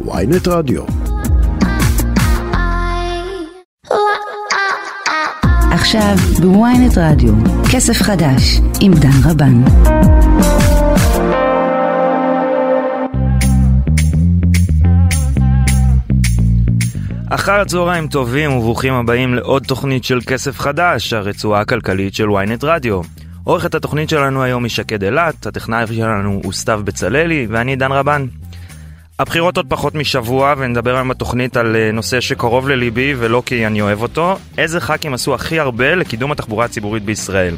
ויינט רדיו. עכשיו בוויינט רדיו, כסף חדש עם דן רבן. אחר הצהריים טובים וברוכים הבאים לעוד תוכנית של כסף חדש, הרצועה הכלכלית של ynet רדיו. עורכת התוכנית שלנו היום היא שקד אילת, הטכנאי שלנו הוא סתיו בצללי ואני דן רבן. הבחירות עוד פחות משבוע ונדבר היום בתוכנית על אה, נושא שקרוב לליבי ולא כי אני אוהב אותו, איזה ח"כים עשו הכי הרבה לקידום התחבורה הציבורית בישראל.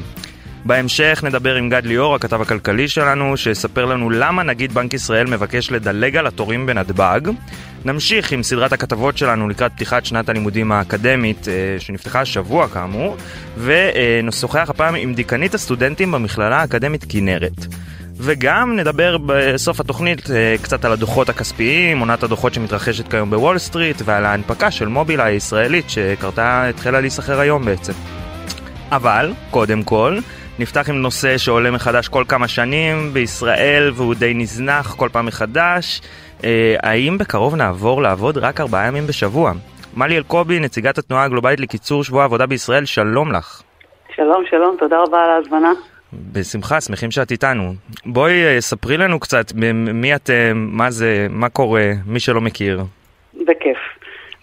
בהמשך נדבר עם גד ליאור, הכתב הכלכלי שלנו, שיספר לנו למה נגיד בנק ישראל מבקש לדלג על התורים בנתב"ג. נמשיך עם סדרת הכתבות שלנו לקראת פתיחת שנת הלימודים האקדמית אה, שנפתחה השבוע כאמור, ונשוחח הפעם עם דיקנית הסטודנטים במכללה האקדמית כנרת. וגם נדבר בסוף התוכנית אה, קצת על הדוחות הכספיים, עונת הדוחות שמתרחשת כיום בוול סטריט ועל ההנפקה של מובילה הישראלית שקרתה, התחילה להיסחר היום בעצם. אבל, קודם כל, נפתח עם נושא שעולה מחדש כל כמה שנים בישראל והוא די נזנח כל פעם מחדש. אה, האם בקרוב נעבור לעבוד רק ארבעה ימים בשבוע? מלי אלקובי, נציגת התנועה הגלובלית לקיצור שבוע העבודה בישראל, שלום לך. שלום, שלום, תודה רבה על ההזמנה. בשמחה, שמחים שאת איתנו. בואי אה, ספרי לנו קצת מי אתם, מה זה, מה קורה, מי שלא מכיר. בכיף.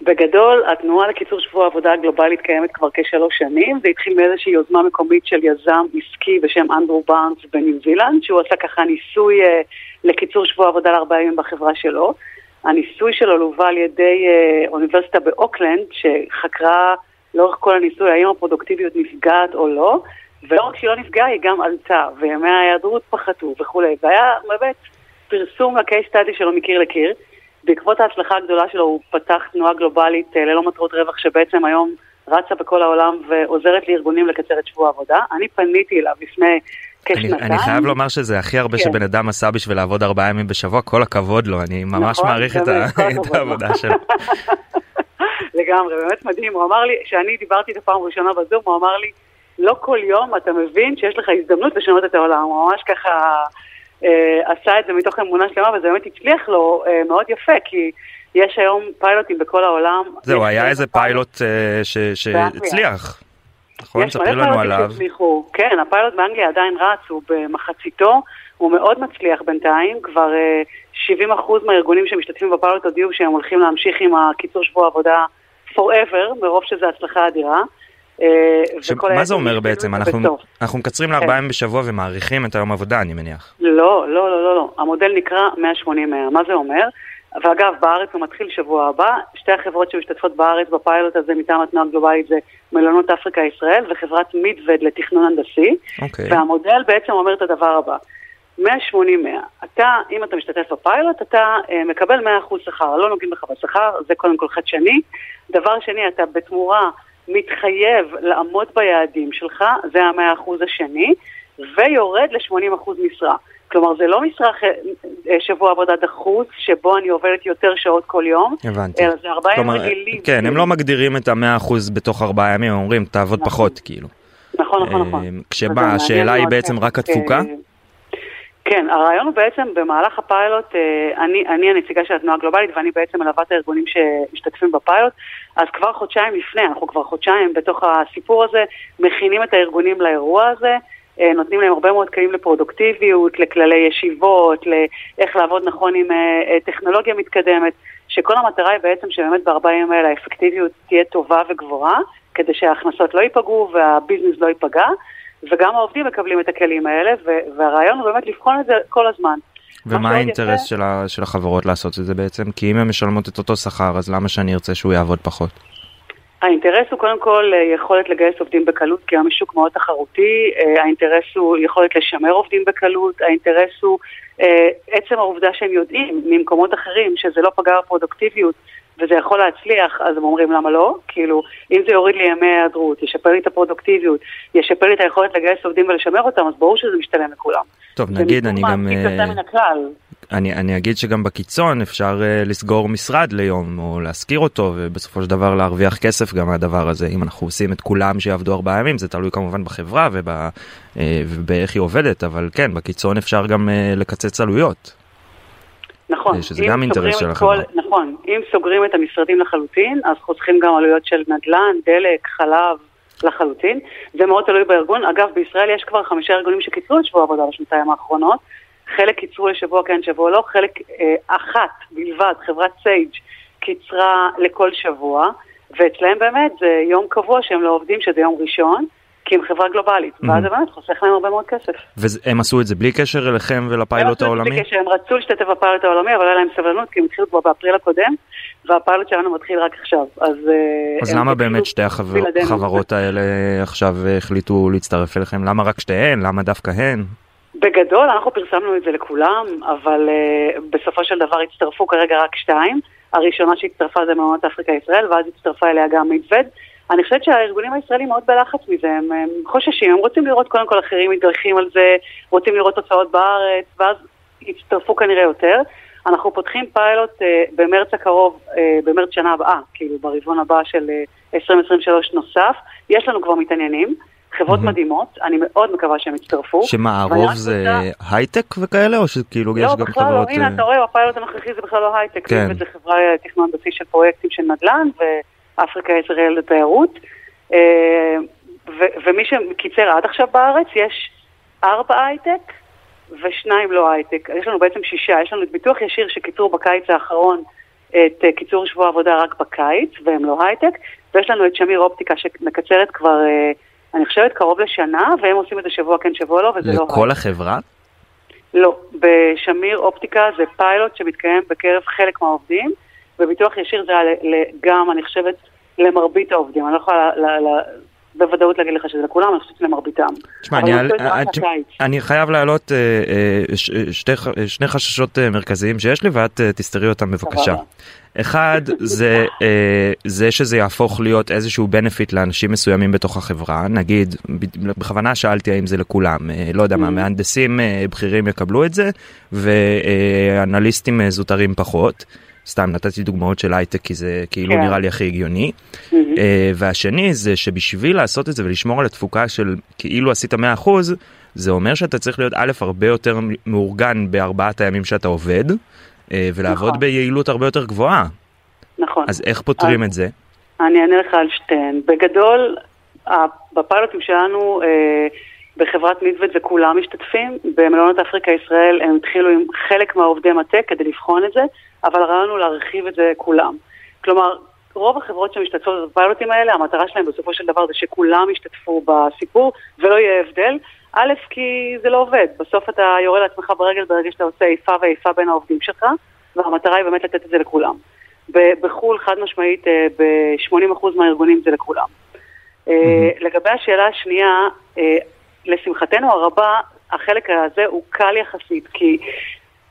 בגדול, התנועה לקיצור שבוע העבודה הגלובלית קיימת כבר כשלוש שנים, זה התחיל מאיזושהי יוזמה מקומית של יזם עסקי בשם אנדרו בארנס בניו זילנד, שהוא עשה ככה ניסוי uh, לקיצור שבוע עבודה לארבעה ימים בחברה שלו. הניסוי שלו לווה על ידי uh, אוניברסיטה באוקלנד, שחקרה לאורך כל הניסוי האם הפרודוקטיביות נפגעת או לא, ולא רק שהיא לא נפגעה, היא גם עלתה, וימי ההיעדרות פחתו וכולי, והיה באמת פרסום לקייס סטאדי שלו מקיר לקיר. בעקבות ההצלחה הגדולה שלו הוא פתח תנועה גלובלית אה, ללא מטרות רווח שבעצם היום רצה בכל העולם ועוזרת לארגונים לקצר את שבוע העבודה. אני פניתי אליו לפני כשנתיים. אני, אני חייב לומר שזה הכי הרבה כן. שבן אדם עשה בשביל לעבוד ארבעה ימים בשבוע, כל הכבוד לו, אני ממש נכון, מעריך את, ה... את העבודה שלו. לגמרי, באמת מדהים, הוא אמר לי, כשאני דיברתי את הפעם הראשונה בזום, הוא אמר לי, לא כל יום אתה מבין שיש לך הזדמנות לשנות את העולם, הוא ממש ככה... אה, עשה את זה מתוך אמונה שלמה, וזה באמת הצליח לו אה, מאוד יפה, כי יש היום פיילוטים בכל העולם. זהו, היה איזה פיילוט אה, שהצליח. נכון? ספרי לנו עליו. שהצליחו. כן, הפיילוט באנגליה עדיין רץ, הוא במחציתו, הוא מאוד מצליח בינתיים, כבר 70% מהארגונים שמשתתפים בפיילוט הודיעו שהם הולכים להמשיך עם הקיצור שבוע עבודה forever, מרוב שזו הצלחה אדירה. אה, מה זה אומר בעצם? אנחנו, אנחנו מקצרים כן. לארבעה ימים בשבוע ומאריכים את היום עבודה, אני מניח. לא, לא, לא, לא, לא. המודל נקרא 180-100. מה זה אומר? ואגב, בארץ הוא מתחיל שבוע הבא. שתי החברות שמשתתפות בארץ בפיילוט הזה מטעם התנועה הגלובלית זה מלונות אפריקה ישראל וחברת מידווד לתכנון הנדסי. Okay. אוקיי. והמודל בעצם אומר את הדבר הבא. 180-100. אתה, אם אתה משתתף בפיילוט, אתה אה, מקבל 100% שכר. לא נוגעים לך בשכר, זה קודם כל חדשני. דבר שני, אתה בתמורה מתחייב לעמוד ביעדים שלך, זה המאה אחוז השני, ויורד ל-80 אחוז משרה. כלומר, זה לא משרה אה, שבוע עבודה דחוץ, שבו אני עובדת יותר שעות כל יום, הבנתי. אלא זה ארבעה ימים רגילים. כן, הם לא מגדירים את המאה אחוז בתוך ארבעה ימים, הם אומרים, תעבוד נכון. פחות, כאילו. נכון, נכון, נכון. אה, כשבא, השאלה היא בעצם רק התפוקה? כן, הרעיון הוא בעצם במהלך הפיילוט, אה, אני, אני הנציגה של התנועה הגלובלית ואני בעצם מלווה את הארגונים שמשתתפים בפיילוט, אז כבר חודשיים לפני, אנחנו כבר חודשיים בתוך הסיפור הזה, מכינים את הארגונים לאירוע הזה, אה, נותנים להם הרבה מאוד כלים לפרודוקטיביות, לכללי ישיבות, לאיך לעבוד נכון עם אה, טכנולוגיה מתקדמת, שכל המטרה היא בעצם שבאמת בארבעה ימים האלה האפקטיביות תהיה טובה וגבוהה, כדי שההכנסות לא ייפגעו והביזנס לא ייפגע. וגם העובדים מקבלים את הכלים האלה, והרעיון הוא באמת לבחון את זה כל הזמן. ומה האינטרס של, ה- של החברות לעשות את זה בעצם? כי אם הן משלמות את אותו שכר, אז למה שאני ארצה שהוא יעבוד פחות? האינטרס הוא קודם כל אה, יכולת לגייס עובדים בקלות, כי היום יש שוק מאוד תחרותי, אה, האינטרס הוא יכולת לשמר עובדים בקלות, האינטרס הוא אה, עצם העובדה שהם יודעים ממקומות אחרים שזה לא פגע בפרודוקטיביות וזה יכול להצליח, אז הם אומרים למה לא? כאילו, אם זה יוריד לי ימי היעדרות, ישפר לי את הפרודוקטיביות, ישפר לי את היכולת לגייס עובדים ולשמר אותם, אז ברור שזה משתלם לכולם. טוב, נגיד, אני גם... אני, אני אגיד שגם בקיצון אפשר uh, לסגור משרד ליום או להשכיר אותו ובסופו של דבר להרוויח כסף גם מהדבר הזה אם אנחנו עושים את כולם שיעבדו ארבעה ימים זה תלוי כמובן בחברה וב, uh, ובאיך היא עובדת אבל כן בקיצון אפשר גם uh, לקצץ עלויות. נכון. שזה גם אינטרס של החברה. נכון, אם סוגרים את המשרדים לחלוטין, אז חוסכים גם עלויות של נדל"ן, דלק, חלב, לחלוטין. זה מאוד תלוי בארגון. אגב, בישראל יש כבר חמישה ארגונים שקיצרו את שבוע העבודה בשנתיים האחרונות. חלק קיצרו לשבוע כן, שבוע לא, חלק אה, אחת בלבד, חברת סייג' קיצרה לכל שבוע, ואצלהם באמת זה יום קבוע שהם לא עובדים, שזה יום ראשון. כי הם חברה גלובלית, mm-hmm. ואז זה באמת חוסך להם הרבה מאוד כסף. והם עשו את זה בלי קשר אליכם ולפיילוט העולמי? הם עשו את זה בלי קשר, הם רצו להשתתף בפיילוט העולמי, אבל היה להם סבלנות, כי הם התחילו כבר באפריל הקודם, והפיילוט שלנו מתחיל רק עכשיו. אז, אה, אז למה באמת שתי החברות האלה עכשיו החליטו להצטרף אליכם? למה רק שתיהן? למה דווקא הן? בגדול אנחנו פרסמנו את זה לכולם, אבל uh, בסופו של דבר הצטרפו כרגע רק שתיים. הראשונה שהצטרפה זה מעונות אפריקה ישראל, ואז הצטרפה אליה גם מדווד. אני חושבת שהארגונים הישראלים מאוד בלחץ מזה, הם, הם חוששים, הם רוצים לראות קודם כל אחרים מתדרכים על זה, רוצים לראות תוצאות בארץ, ואז יצטרפו כנראה יותר. אנחנו פותחים פיילוט uh, במרץ הקרוב, uh, במרץ שנה הבאה, כאילו ברבעון הבא של uh, 2023 נוסף. יש לנו כבר מתעניינים. חברות mm-hmm. מדהימות, אני מאוד מקווה שהם יצטרפו. שמה, הרוב זה הייטק וכאלה, או שכאילו יש לא, גם חברות... לא, בכלל לא, הנה, אתה רואה, הפיילוט הנוכחי זה בכלל לא הייטק. כן. זה חברה תכנון בסיס של פרויקטים של נדל"ן, ואפריקה ישראל לתיירות. אה, ומי שקיצר עד עכשיו בארץ, יש ארבע הייטק ושניים לא הייטק. יש לנו בעצם שישה, יש לנו את ביטוח ישיר שקיצרו בקיץ האחרון את אה, קיצור שבוע העבודה רק בקיץ, והם לא הייטק, ויש לנו את שמיר אופטיקה שמקצרת כבר... אני חושבת קרוב לשנה, והם עושים את זה שבוע כן, שבוע לא, וזה לא... לכל החברה? לא, בשמיר אופטיקה זה פיילוט שמתקיים בקרב חלק מהעובדים, וביטוח ישיר זה גם, אני חושבת, למרבית העובדים. אני לא יכולה בוודאות להגיד לך שזה לכולם, אני חושבת למרביתם. תשמע, אני, אני, אני חייב להעלות אה, אה, שתי, שני חששות אה, מרכזיים שיש לי, ואת תסתרי אותם בבקשה. אחד, זה, זה שזה יהפוך להיות איזשהו benefit לאנשים מסוימים בתוך החברה, נגיד, בכוונה שאלתי האם זה לכולם, לא יודע מה, mm. מהנדסים בכירים יקבלו את זה, ואנליסטים זוטרים פחות. סתם נתתי דוגמאות של הייטק כי זה כאילו כן. נראה לי הכי הגיוני. Mm-hmm. Uh, והשני זה שבשביל לעשות את זה ולשמור על התפוקה של כאילו עשית 100% זה אומר שאתה צריך להיות א' הרבה יותר מאורגן בארבעת הימים שאתה עובד uh, ולעבוד נכון. ביעילות הרבה יותר גבוהה. נכון. אז איך פותרים אז, את זה? אני אענה לך על שתיהן. בגדול, בפיילוטים שלנו uh, בחברת מידווד וכולם משתתפים. במלונות אפריקה ישראל הם התחילו עם חלק מהעובדי מטה כדי לבחון את זה. אבל הרעיון הוא להרחיב את זה כולם. כלומר, רוב החברות שמשתתפות בפיילוטים האלה, המטרה שלהם בסופו של דבר זה שכולם ישתתפו בסיפור ולא יהיה הבדל. א', כי זה לא עובד. בסוף אתה יורה לעצמך ברגל ברגע שאתה עושה איפה ואיפה בין העובדים שלך, והמטרה היא באמת לתת את זה לכולם. בחו"ל, חד משמעית, אה, ב-80% מהארגונים זה לכולם. Mm-hmm. לגבי השאלה השנייה, אה, לשמחתנו הרבה, החלק הזה הוא קל יחסית, כי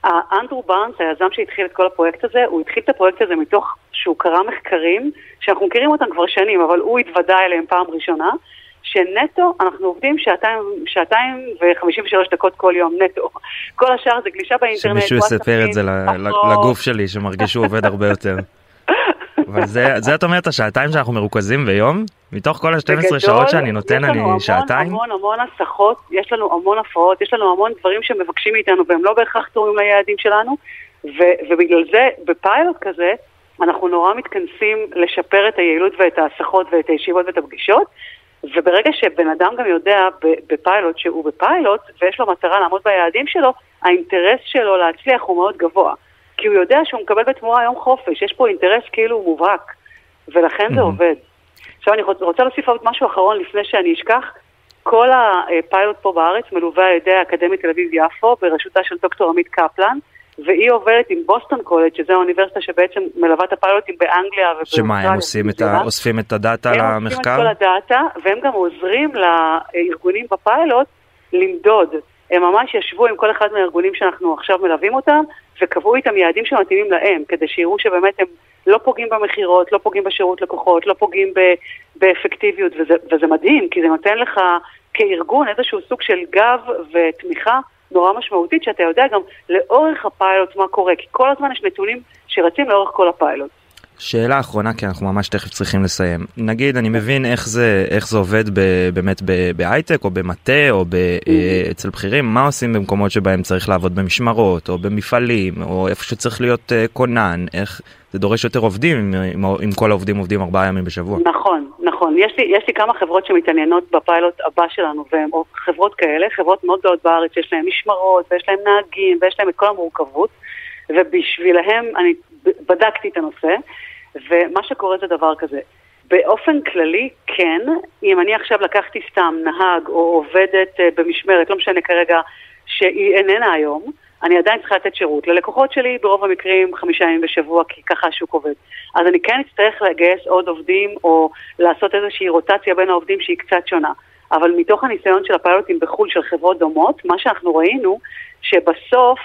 אנדרו בארנס, היזם שהתחיל את כל הפרויקט הזה, הוא התחיל את הפרויקט הזה מתוך שהוא קרא מחקרים, שאנחנו מכירים אותם כבר שנים, אבל הוא התוודע אליהם פעם ראשונה, שנטו אנחנו עובדים שעתיים, שעתיים וחמישים ושלוש דקות כל יום נטו. כל השאר זה גלישה באינטרנט. שמישהו יספר את זה לגוף שלי, שמרגיש שהוא עובד הרבה יותר. אבל זה, זה את אומרת השעתיים שאנחנו מרוכזים ביום? מתוך כל ה-12 שעות שאני נותן אני המון, שעתיים? המון המון הסחות, יש לנו המון הפרעות, יש לנו המון דברים שמבקשים מאיתנו והם לא בהכרח תורמים ליעדים שלנו, ו- ובגלל זה בפיילוט כזה אנחנו נורא מתכנסים לשפר את היעילות ואת ההסחות ואת הישיבות ואת הפגישות, וברגע שבן אדם גם יודע בפיילוט שהוא בפיילוט ויש לו מטרה לעמוד ביעדים שלו, האינטרס שלו להצליח הוא מאוד גבוה. כי הוא יודע שהוא מקבל בתמורה יום חופש, יש פה אינטרס כאילו מובהק, ולכן. זה עובד. עכשיו אני רוצה להוסיף עוד משהו אחרון לפני שאני אשכח. כל הפיילוט פה בארץ מלווה על ידי האקדמית תל אביב-יפו בראשותה של דוקטור עמית קפלן, והיא עובדת עם בוסטון קולג', שזו האוניברסיטה שבעצם מלווה את הפיילוטים באנגליה ובאוסטרליה. שמה, הם עושים את ה... אוספים את ה data למחקר? הם אוספים את כל ה data, והם גם עוזרים לארגונים בפיילוט למדוד. הם ממש ישבו עם כל אחד מהארגונים שאנחנו עכשיו מלווים אותם, וקבעו איתם יעדים שמתאימים להם, כדי שיראו שבאמת הם לא פוגעים במכירות, לא פוגעים בשירות לקוחות, לא פוגעים באפקטיביות, וזה, וזה מדהים, כי זה נותן לך כארגון איזשהו סוג של גב ותמיכה נורא משמעותית, שאתה יודע גם לאורך הפיילוט מה קורה, כי כל הזמן יש נתונים שרצים לאורך כל הפיילוט. שאלה אחרונה כי אנחנו ממש תכף צריכים לסיים. נגיד אני מבין איך זה איך זה עובד ב, באמת בהייטק או במטה או ב, אה, אצל בכירים. מה עושים במקומות שבהם צריך לעבוד במשמרות או במפעלים או איפה שצריך להיות uh, כונן? איך זה דורש יותר עובדים אם, אם, כל העובדים עובדים ארבעה ימים בשבוע. נכון נכון. יש לי יש לי כמה חברות שמתעניינות בפיילוט הבא שלנו והן חברות כאלה חברות מאוד גדולות בארץ יש להן משמרות ויש להן נהגים ויש להן את כל המורכבות. ובשבילהם אני בדקתי את הנושא, ומה שקורה זה דבר כזה. באופן כללי, כן, אם אני עכשיו לקחתי סתם נהג או עובדת אה, במשמרת, לא משנה כרגע שהיא איננה היום, אני עדיין צריכה לתת שירות. ללקוחות שלי ברוב המקרים חמישה ימים בשבוע, כי ככה השוק עובד. אז אני כן אצטרך לגייס עוד עובדים או לעשות איזושהי רוטציה בין העובדים שהיא קצת שונה. אבל מתוך הניסיון של הפיילוטים בחו"ל של חברות דומות, מה שאנחנו ראינו, שבסוף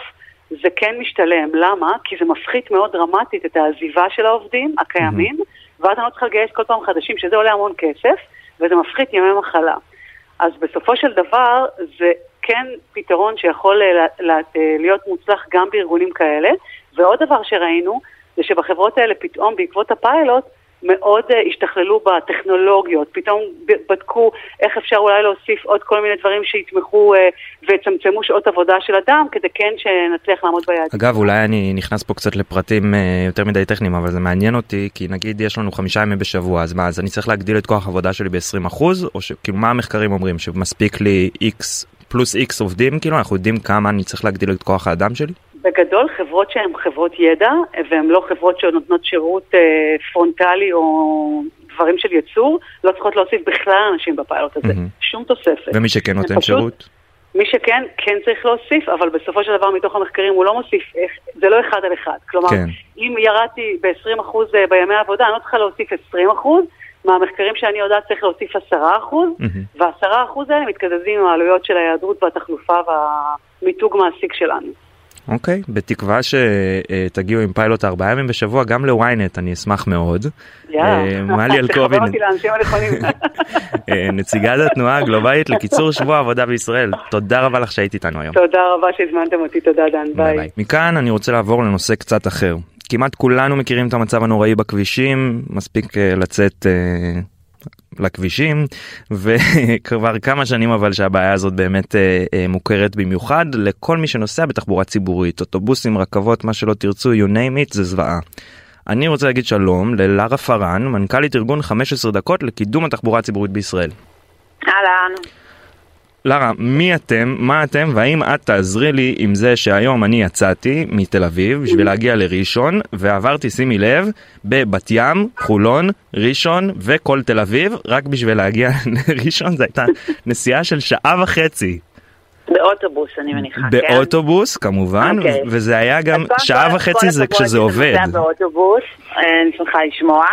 זה כן משתלם. למה? כי זה מפחית מאוד דרמטית את העזיבה של העובדים הקיימים, mm-hmm. ואז אני לא צריכה לגייס כל פעם חדשים, שזה עולה המון כסף, וזה מפחית ימי מחלה. אז בסופו של דבר זה כן פתרון שיכול אה, אה, להיות מוצלח גם בארגונים כאלה. ועוד דבר שראינו, זה שבחברות האלה פתאום בעקבות הפיילוט, מאוד uh, השתכללו בטכנולוגיות, פתאום בדקו איך אפשר אולי להוסיף עוד כל מיני דברים שיתמכו uh, ויצמצמו שעות עבודה של אדם, כדי כן שנצליח לעמוד ביעדים. אגב, אולי אני נכנס פה קצת לפרטים uh, יותר מדי טכניים, אבל זה מעניין אותי, כי נגיד יש לנו חמישה ימים בשבוע, אז מה, אז אני צריך להגדיל את כוח העבודה שלי ב-20%, או שכאילו מה המחקרים אומרים, שמספיק לי X פלוס X עובדים, כאילו אנחנו יודעים כמה אני צריך להגדיל את כוח האדם שלי? בגדול חברות שהן חברות ידע, והן לא חברות שנותנות שירות אה, פרונטלי או דברים של ייצור, לא צריכות להוסיף בכלל אנשים בפיילוט הזה. Mm-hmm. שום תוספת. ומי שכן נותן פשוט, שירות? מי שכן, כן צריך להוסיף, אבל בסופו של דבר מתוך המחקרים הוא לא מוסיף, זה לא אחד על אחד. כלומר, כן. אם ירדתי ב-20% אה, בימי העבודה, אני לא צריכה להוסיף 20%, מהמחקרים שאני יודעת צריך להוסיף 10%, mm-hmm. וה-10% האלה מתקזזים עם העלויות של ההיעדרות והתחלופה והמיתוג מעסיק שלנו. אוקיי, okay, בתקווה שתגיעו עם פיילוט ארבעה ימים בשבוע גם לוויינט, אני אשמח מאוד. יאללה, מלי אלקובי, אה, נציגת התנועה הגלובלית לקיצור שבוע עבודה בישראל, תודה רבה לך שהיית איתנו היום. תודה רבה שהזמנתם אותי, תודה דן, ביי. מכאן אני רוצה לעבור לנושא קצת אחר. כמעט כולנו מכירים את המצב הנוראי בכבישים, מספיק אה, לצאת אה, לכבישים וכבר כמה שנים אבל שהבעיה הזאת באמת אה, אה, מוכרת במיוחד לכל מי שנוסע בתחבורה ציבורית אוטובוסים רכבות מה שלא תרצו you name it זה זוועה. אני רוצה להגיד שלום ללרה פארן מנכ"לית ארגון 15 דקות לקידום התחבורה הציבורית בישראל. אהלן. לרה, מי אתם, מה אתם, והאם את תעזרי לי עם זה שהיום אני יצאתי מתל אביב בשביל להגיע לראשון, ועברתי, שימי לב, בבת ים, חולון, ראשון וכל תל אביב, רק בשביל להגיע לראשון, זו הייתה נסיעה של שעה וחצי. באוטובוס אני מניחה, כן? באוטובוס כמובן, okay. אוקיי. וזה היה גם שעה וחצי זה כשזה עובד. באוטובוס, אה, אני שמחה לשמוע.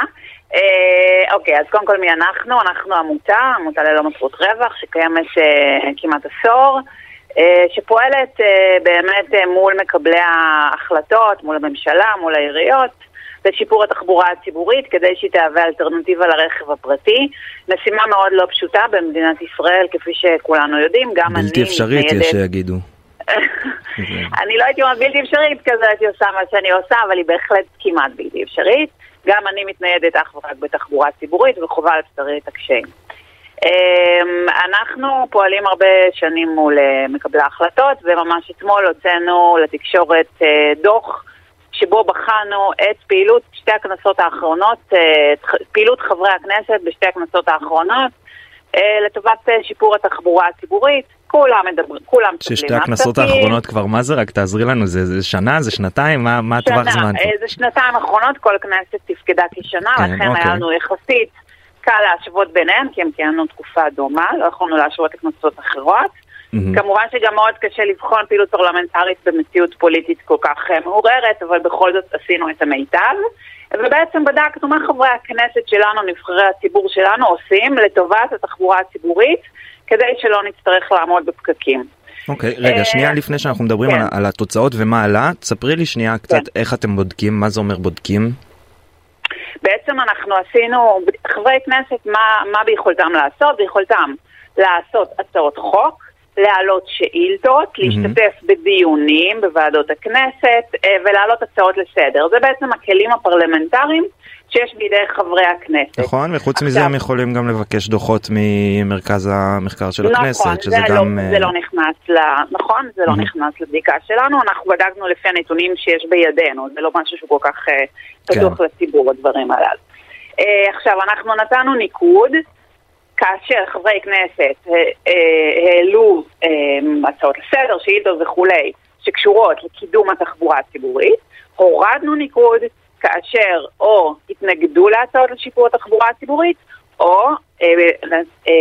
אה, אוקיי, אז קודם כל מי אנחנו? אנחנו עמותה, עמותה ללא מטרות רווח, שקיימת אה, כמעט עשור, אה, שפועלת באמת מול מקבלי ההחלטות, מול הממשלה, מול העיריות. לשיפור התחבורה הציבורית כדי שהיא תהווה אלטרנטיבה לרכב הפרטי. משימה מאוד לא פשוטה במדינת ישראל, כפי שכולנו יודעים, גם אני... בלתי אפשרית יש שיגידו. אני לא הייתי אומרת בלתי אפשרית, כזה הייתי עושה מה שאני עושה, אבל היא בהחלט כמעט בלתי אפשרית. גם אני מתניידת אך ורק בתחבורה ציבורית וחובה על בשרי את הקשיים. אמ, אנחנו פועלים הרבה שנים מול אה, מקבלי ההחלטות, וממש אתמול הוצאנו לתקשורת אה, דוח שבו בחנו את פעילות שתי הכנסות האחרונות, אה, פעילות חברי הכנסת בשתי הכנסות האחרונות, לטובת שיפור התחבורה הציבורית. כולם מדברים, כולם ששתי הכנסות האחרונות כבר, מה זה רק תעזרי לנו, זה, זה שנה, זה שנתיים, מה, מה הטווח זמן? שנה, זה שנתיים האחרונות, כל כנסת תפקדה כשנה, כן, לכן אוקיי. היה לנו יחסית קל להשוות ביניהם, כי הם כיהנו תקופה דומה, לא יכולנו להשוות לכנסות אחרות. Mm-hmm. כמובן שגם מאוד קשה לבחון פעילות פרלמנטרית במציאות פוליטית כל כך אה, מעוררת, אבל בכל זאת עשינו את המיטב. ובעצם בדקנו מה חברי הכנסת שלנו, נבחרי הציבור שלנו, עושים לטובת התחבורה הציבורית. כדי שלא נצטרך לעמוד בפקקים. אוקיי, okay, רגע, אה, שנייה לפני שאנחנו מדברים כן. על, על התוצאות ומה עלה, תספרי לי שנייה קצת כן. איך אתם בודקים, מה זה אומר בודקים? בעצם אנחנו עשינו, חברי כנסת, מה, מה ביכולתם לעשות? ביכולתם לעשות הצעות חוק, להעלות שאילתות, להשתתף בדיונים בוועדות הכנסת אה, ולהעלות הצעות לסדר. זה בעצם הכלים הפרלמנטריים שיש בידי חברי הכנסת. נכון, וחוץ מזה הם יכולים גם לבקש דוחות ממרכז המחקר של נכון, הכנסת, שזה זה לא, גם... זה אה, לא נכנס ל... נכון, זה לא Mhm. נכנס לבדיקה שלנו, אנחנו בדקנו לפי הנתונים שיש בידינו, זה לא משהו שהוא כל כך אה, פתוח כן. לציבור, הדברים הללו. אה, עכשיו, אנחנו נתנו ניקוד, כאשר חברי כנסת העלו הצעות לסדר, שאילתות וכולי, שקשורות לקידום התחבורה הציבורית, הורדנו ניקוד כאשר או התנגדו להצעות לשיפור התחבורה הציבורית, או אה, אה,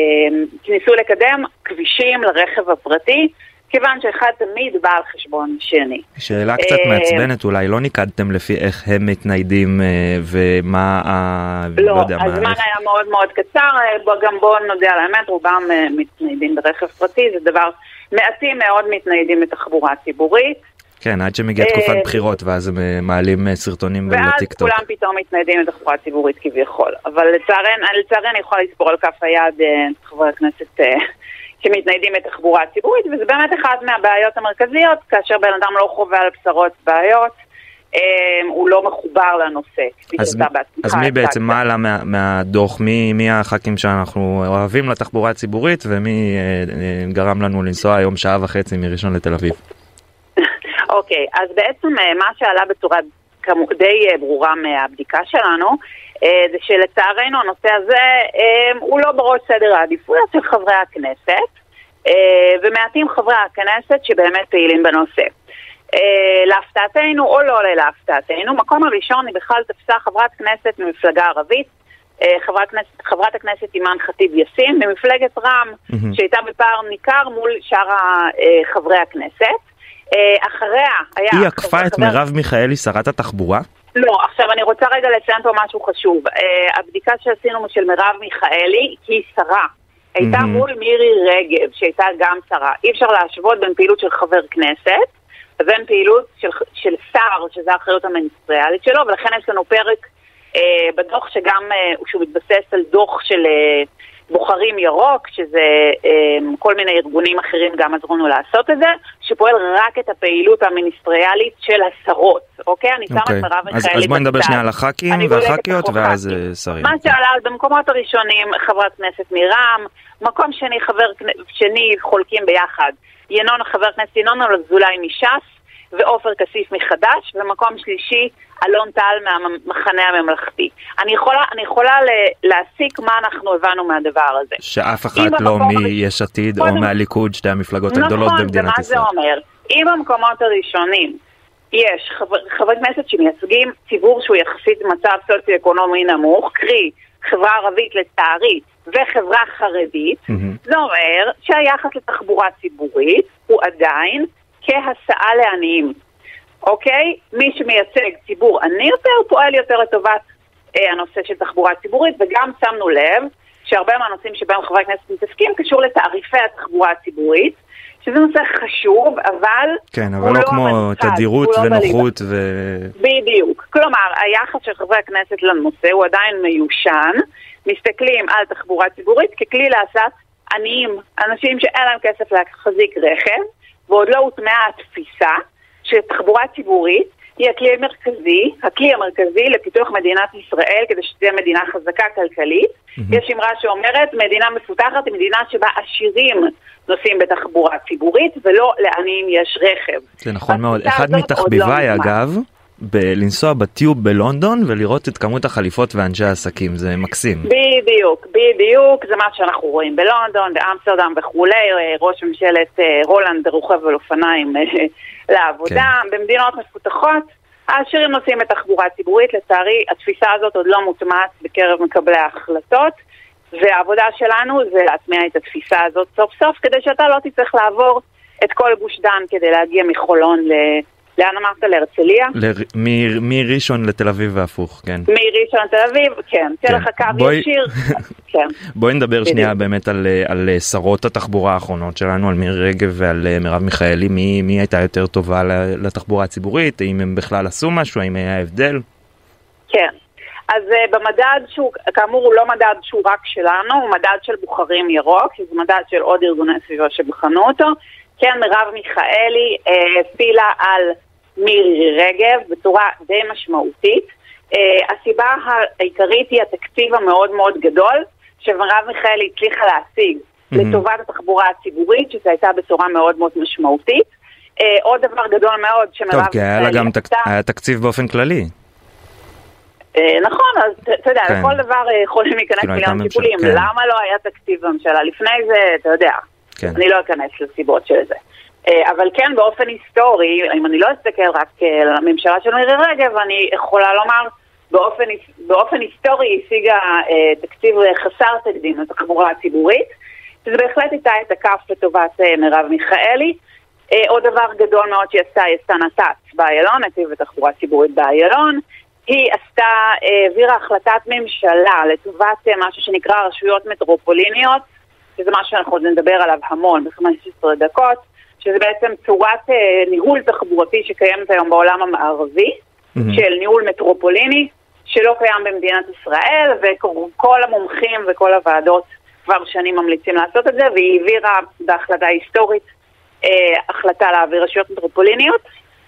ניסו לקדם כבישים לרכב הפרטי, כיוון שאחד תמיד בא על חשבון שני. שאלה קצת אה, מעצבנת אולי, לא ניקדתם לפי איך הם מתניידים אה, ומה ה... לא, מה, הזמן איך- היה מאוד מאוד קצר, אה, גם בואו נודה על האמת, רובם אה, מתניידים ברכב פרטי, זה דבר, מעטים מאוד מתניידים בתחבורה ציבורית, כן, עד שמגיעה אה, תקופת בחירות ואז הם אה, מעלים אה, סרטונים ואז לטיקטוק. כולם פתאום מתניידים בתחבורה ציבורית כביכול. אבל לצערנו, לצערי אני יכולה לספור על כף היד אה, את חברי הכנסת אה, שמתניידים בתחבורה ציבורית, וזה באמת אחת מהבעיות המרכזיות, כאשר בן אדם לא חווה על בשרות בעיות, אה, הוא לא מחובר לנושא. כפי אז, שאתה בעצמך אז מי בעצם. מה עלה מה, מהדוח, מי, מי הח"כים שאנחנו אוהבים לתחבורה הציבורית ומי אה, אה, גרם לנו לנסוע היום שעה וחצי מראשון לתל אביב? אוקיי, אז בעצם אה, מה שעלה בצורה די אה, ברורה מהבדיקה שלנו, אה, זה שלצערנו הנושא הזה הוא לא בראש סדר העדיפויות של חברי הכנסת, ומעטים חברי הכנסת שבאמת פעילים בנושא. להפתעתנו או לא להפתעתנו, מקום הראשון היא בכלל תפסה חברת כנסת ממפלגה ערבית, חברת, חברת הכנסת אימאן ח'טיב יאסין ממפלגת רע"מ, מהמם. שהייתה בפער ניכר מול שאר חברי הכנסת. אה, אחריה היה... היא עקפה את מרב מיכאלי, שרת התחבורה? לא, עכשיו אני רוצה רגע לציין פה משהו חשוב. Uh, הבדיקה שעשינו של מרב מיכאלי היא שרה. הייתה. מול מירי רגב, שהייתה גם שרה. אי אפשר להשוות בין פעילות של חבר כנסת לבין פעילות של, של שר, שזו האחריות המיניסטריאלית שלו, ולכן יש לנו פרק uh, בדוח שגם, uh, שהוא מתבסס על דוח של uh, בוחרים ירוק, שזה um, כל מיני ארגונים אחרים גם עזרו לנו לעשות את זה, שפועל רק את הפעילות המיניסטריאלית של השרות, אוקיי? אני שמה אוקיי. את מרב אז, מיכאלי אז בואי נדבר בצד. שנייה על הח"כים והח"כיות ואז הח"כים. אה, שרים. מה שעלה במקומות הראשונים, חברת כנסת מרע"מ, מקום שני, חבר שני חולקים ביחד, ינון, חבר הכנסת ינון אזולאי מש"ס, ועופר כסיף מחד"ש, ומקום שלישי, אלון טל מהמחנה הממלכתי. אני יכולה, אני יכולה להסיק מה אנחנו הבנו מהדבר הזה. שאף אחת לא מיש עתיד או מהליכוד, שתי המפלגות הגדולות נכון, במדינת ומה ישראל. זה אומר? אם במקומות הראשונים יש חבר, חברי כנסת שמייצגים ציבור שהוא יחסית במצב סוציו-אקונומי נמוך, קרי חברה ערבית לצערי וחברה חרדית, מהמם. זה אומר שהיחס לתחבורה ציבורית הוא עדיין כהסעה לעניים, אוקיי? מי שמייצג ציבור עני יותר פועל יותר לטובת אה, הנושא של תחבורה ציבורית, וגם שמנו לב שהרבה מהנושאים שבהם חברי הכנסת מתעסקים קשור לתעריפי התחבורה הציבורית, שזה נושא חשוב, אבל כן, אבל לא לא כמו המרכז, תדירות לא. ונוחות ו... בדיוק. כלומר, היחס של חברי הכנסת לנושא הוא עדיין מיושן. מסתכלים על תחבורה ציבורית ככלי להסעת עניים, אנשים שאין להם כסף להחזיק רכב, ועוד לא הוטמעה התפיסה שתחבורה ציבורית היא הכלי המרכזי, הכלי המרכזי לפיתוח מדינת ישראל כדי שתהיה מדינה חזקה כלכלית. יש אמרה שאומרת, מדינה מפותחת היא מדינה שבה עשירים נוסעים בתחבורה ציבורית ולא לעניים יש רכב. זה נכון מאוד. אחד עוד מתחביביי לא. אגב, ב- לנסוע בטיוב בלונדון ולראות את כמות החליפות ואנשי העסקים, זה מקסים. בדיוק, בדיוק, זה מה שאנחנו רואים בלונדון, באמסטרדם וכולי, אה, ראש ממשלת אה, הולנד רוכב על אופניים אה, לעבודה, כן. במדינות מפותחות. העשירים נוסעים בתחבורה ציבורית, לצערי התפיסה הזאת עוד לא מוטמעת בקרב מקבלי ההחלטות, והעבודה שלנו זה להטמיע את התפיסה הזאת סוף סוף, כדי שאתה לא תצטרך לעבור את כל גוש דן כדי להגיע מחולון ל... לאן אמרת? להרצליה? ל- מ- מראשון לתל אביב והפוך, כן. מראשון לתל אביב, כן, כן. תהיה לך קו בואי- ישיר, כן. בואי נדבר בדיוק. שנייה באמת על, אה, על אה, שרות התחבורה האחרונות שלנו, על מירי רגב ועל אה, מרב מיכאלי, מי, מי הייתה יותר טובה לתחבורה הציבורית, האם הם בכלל עשו משהו, האם היה הבדל? כן. אז uh, במדד שהוא, כאמור הוא לא מדד שהוא רק שלנו, הוא מדד של בוחרים ירוק, שזה מדד של עוד ארגוני סביבה שבחנו אותו. כן, מרב מיכאלי הפעילה uh, על מירי רגב בצורה די משמעותית. Uh, הסיבה העיקרית היא התקציב המאוד מאוד גדול שמרב מיכאלי הצליחה להשיג mm-hmm. לטובת התחבורה הציבורית, שזו הייתה בשורה מאוד מאוד משמעותית. Uh, עוד דבר גדול מאוד שמרב מיכאלי... טוב, כי היה לה גם תק... היה תקציב באופן כללי. אה, נכון, אז אתה יודע, כן. לכל דבר יכולים להיכנס כאילו מיליון טיפולים. כן. למה לא היה תקציב בממשלה? לפני זה, אתה יודע, כן. אני לא אכנס לסיבות של זה. אה, אבל כן, באופן היסטורי, אם אני לא אסתכל רק על הממשלה של מירי רגב, אני יכולה לומר, באופן, באופן היסטורי השיגה תקציב חסר תקדים לתחבורה הציבורית, שזה בהחלט הייתה את הכף לטובת מרב מיכאלי. עוד דבר גדול מאוד שהיא עשתה, היא עשתה נת"צ באיילון, נתיב ותחבורה ציבורית באיילון. היא עשתה, העבירה החלטת ממשלה לטובת אה, משהו שנקרא רשויות מטרופוליניות, שזה משהו שאנחנו עוד נדבר עליו המון ב-15 דקות, שזה בעצם צורת אה, ניהול תחבורתי שקיימת היום בעולם המערבי, mm-hmm. של ניהול מטרופוליני, שלא קיים במדינת ישראל, וכל המומחים וכל הוועדות כבר שנים ממליצים לעשות את זה, והיא העבירה בהחלטה היסטורית אה, החלטה להעביר רשויות מטרופוליניות,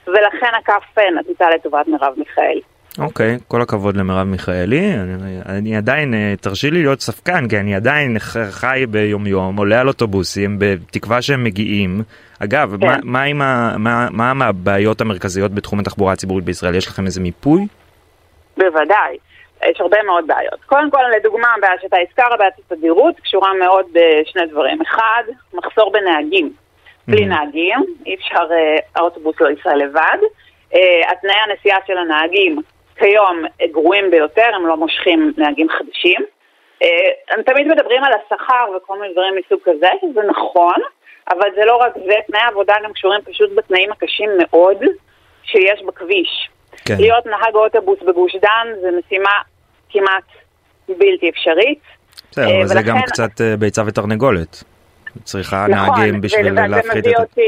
ולכן הכף אה, נטיתה לטובת מרב מיכאלי. אוקיי, כל הכבוד למרב מיכאלי. אני, אני עדיין, אה, תרשי לי להיות ספקן, כי אני עדיין חי ביומיום, עולה על אוטובוסים, בתקווה שהם מגיעים. אגב, כן. מה, מה, עם ה, מה, מה הבעיות המרכזיות בתחום התחבורה הציבורית בישראל? יש לכם איזה מיפוי? בוודאי. יש הרבה מאוד בעיות. קודם כל, לדוגמה, הבעיה שאתה הזכר, בעיית התדירות, קשורה מאוד בשני דברים. אחד, מחסור בנהגים. בלי mm-hmm. נהגים, אי אפשר, אה, האוטובוס לא ייסע לבד. Uh, התנאי הנסיעה של הנהגים כיום גרועים ביותר, הם לא מושכים נהגים חדשים. אה, הם תמיד מדברים על השכר וכל מיני דברים מסוג כזה, שזה נכון, אבל זה לא רק זה, תנאי העבודה גם קשורים פשוט בתנאים הקשים מאוד שיש בכביש. כן. להיות נהג אוטובוס בגוש דן זה משימה כמעט בלתי אפשרית. בסדר, אבל זה גם קצת אה, ביצה ותרנגולת. צריכה נכון, נהגים בשביל להפחית את זה.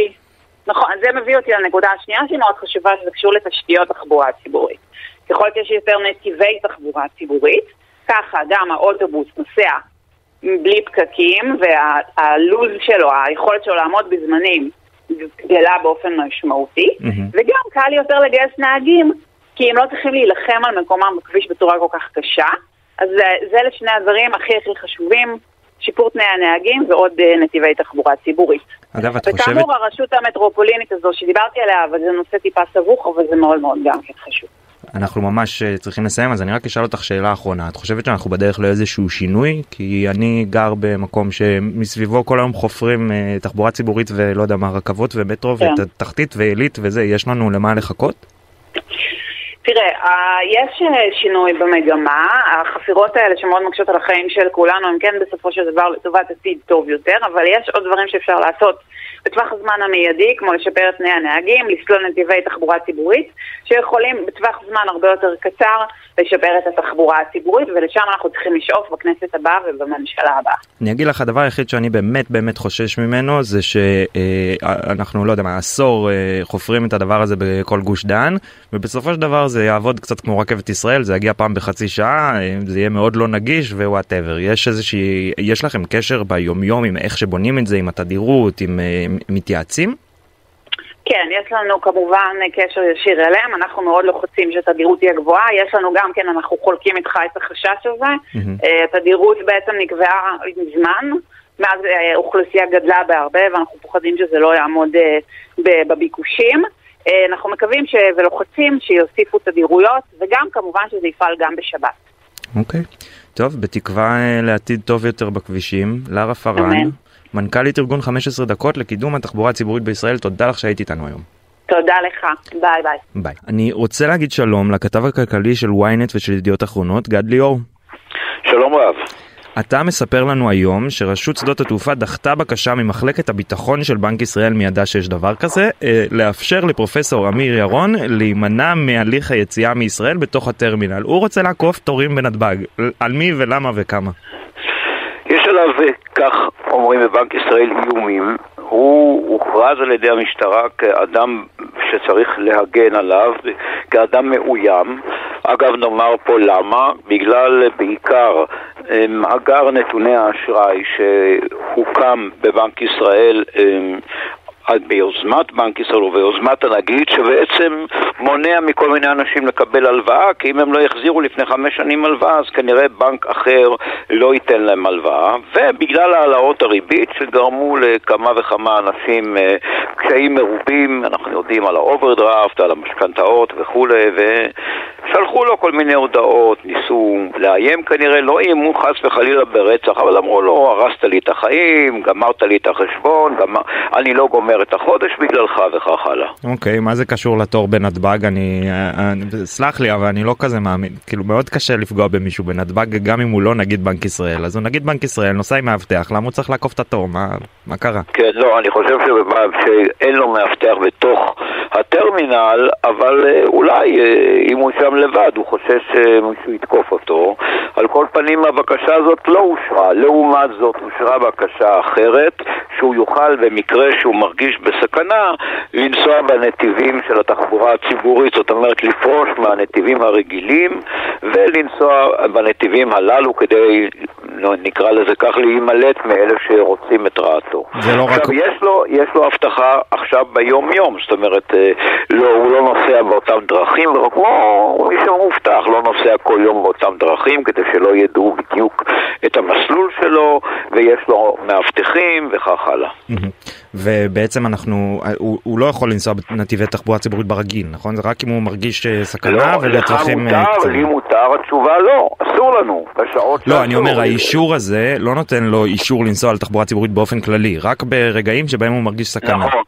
נכון, זה מביא אותי לנקודה השנייה שהיא מאוד חשובה, שזה קשור לתשתיות תחבורה ציבורית. ככל שיש יותר נתיבי תחבורה ציבורית, ככה גם האוטובוס נוסע בלי פקקים והלו"ז שלו, היכולת שלו לעמוד בזמנים גדלה באופן משמעותי, mm-hmm. וגם קל יותר לגייס נהגים, כי הם לא צריכים להילחם על מקומם בכביש בצורה כל כך קשה. אז זה, זה לשני הדברים הכי הכי חשובים, שיפור תנאי הנהגים ועוד uh, נתיבי תחבורה ציבורית. אגב, את חושבת... וכאמור, הרשות המטרופולינית הזו שדיברתי עליה, אבל זה נושא טיפה סבוך, אבל זה מאוד מאוד גם כן חשוב. אנחנו ממש אה, צריכים לסיים אז אני רק אשאל אותך שאלה אחרונה את חושבת שאנחנו בדרך לאיזשהו שינוי כי אני גר במקום שמסביבו כל היום חופרים uh, תחבורה ציבורית ולא יודע מה רכבות ומטרו כן. ותחתית ועילית וזה יש לנו למה לחכות? תראה, יש אה, שינוי במגמה, החפירות האלה שמאוד מקשות על החיים של כולנו הם כן בסופו של דבר לטובת עתיד טוב יותר, אבל יש עוד דברים שאפשר לעשות בטווח הזמן המיידי, כמו לשפר את תנאי הנהגים, לסלול נתיבי תחבורה ציבורית, שיכולים בטווח זמן הרבה יותר קצר לשפר את התחבורה הציבורית, ולשם אנחנו צריכים לשאוף בכנסת הבאה ובממשלה הבאה. אני אגיד לך, הדבר היחיד שאני באמת באמת חושש ממנו, זה שאנחנו, לא יודע מה, עשור אה, חופרים את הדבר הזה בכל גוש דן, ובסופו של דבר זה יעבוד קצת כמו רכבת ישראל, זה יגיע פעם בחצי שעה, זה יהיה מאוד לא נגיש ווואטאבר. יש איזושהי, יש לכם קשר ביומיום עם איך שבונים את זה, עם התדירות, עם אה, מתייעצים? כן, יש לנו כמובן קשר ישיר אליהם, אנחנו מאוד לוחצים שהתדירות תהיה גבוהה, יש לנו גם כן, אנחנו חולקים איתך את החשש הזה. Mm-hmm. התדירות בעצם נקבעה מזמן, מאז האוכלוסייה אה, גדלה בהרבה ואנחנו פוחדים שזה לא יעמוד בביקושים. אנחנו מקווים ש... ולוחצים שיוסיפו תדירויות, וגם כמובן שזה יפעל גם בשבת. אוקיי, okay. טוב, בתקווה לעתיד טוב יותר בכבישים. לארה פארן, מנכ"לית ארגון 15 דקות לקידום התחבורה הציבורית בישראל, תודה לך שהיית איתנו היום. תודה לך, ביי ביי. ביי. אני רוצה להגיד שלום לכתב הכלכלי של ynet ושל ידיעות אחרונות, גד ליאור. שלום רב. אתה מספר לנו היום שרשות שדות התעופה דחתה בקשה ממחלקת הביטחון של בנק ישראל מי ידע שיש דבר כזה, אה, לאפשר לפרופסור אמיר ירון להימנע מהליך היציאה מישראל בתוך הטרמינל. הוא רוצה לעקוף תורים בנתב"ג. על מי ולמה וכמה? עליו, כך אומרים בבנק ישראל, איומים. הוא הוכרז על ידי המשטרה כאדם שצריך להגן עליו, כאדם מאוים, אגב, נאמר פה למה, בגלל בעיקר מאגר נתוני האשראי שהוקם בבנק ישראל ביוזמת בנק ישראל וביוזמת הנגיד, שבעצם מונע מכל מיני אנשים לקבל הלוואה, כי אם הם לא יחזירו לפני חמש שנים הלוואה, אז כנראה בנק אחר לא ייתן להם הלוואה, ובגלל העלאות הריבית שגרמו לכמה וכמה אנשים אה, קשיים מרובים, אנחנו יודעים על האוברדרפט, על המשכנתאות וכולי, ושלחו לו כל מיני הודעות, ניסו לאיים כנראה, לא איימו חס וחלילה ברצח, אבל אמרו לו, הרסת לי את החיים, גמרת לי את החשבון, גמר... אני לא גומר את החודש בגללך וכך הלאה. אוקיי, מה זה קשור לתור בנתב"ג? אני, אני, סלח לי, אבל אני לא כזה מאמין. כאילו, מאוד קשה לפגוע במישהו בנתב"ג, גם אם הוא לא נגיד בנק ישראל. אז הוא נגיד בנק ישראל, נוסע עם מאבטח, למה הוא צריך לעקוף את התור? מה, מה קרה? כן, לא, אני חושב שאין לו מאבטח בתוך הטרמינל, אבל אה, אולי אה, אם הוא שם לבד, הוא חושש שמישהו יתקוף אותו. על כל פנים, הבקשה הזאת לא אושרה. לעומת זאת, אושרה בקשה אחרת, שהוא יוכל במקרה שהוא מרגיש בסכנה, לנסוע בנתיבים של התחבורה הציבורית, זאת אומרת לפרוש מהנתיבים הרגילים ולנסוע בנתיבים הללו כדי, נקרא לזה כך, להימלט מאלה שרוצים את רעתו. זה לא עכשיו, רק... יש לו, יש לו הבטחה עכשיו ביום-יום, זאת אומרת, אה, לא, הוא לא נוסע באותן דרכים, כמו מי שמובטח, לא נוסע כל יום באותן דרכים כדי שלא ידעו בדיוק את המסלול שלו, ויש לו מאבטחים וכך הלאה. ובעצם אנחנו, הוא, הוא לא יכול לנסוע בנתיבי תחבורה ציבורית ברגיל, נכון? זה רק אם הוא מרגיש אה, סכנה לא, ולצרכים לך אה, מותר, לי מותר, התשובה לא, אסור לנו, בשעות לא. אני אומר, האישור הזה לא נותן לו אישור לנסוע על תחבורה ציבורית באופן כללי, רק ברגעים שבהם הוא מרגיש סכנה. נכון.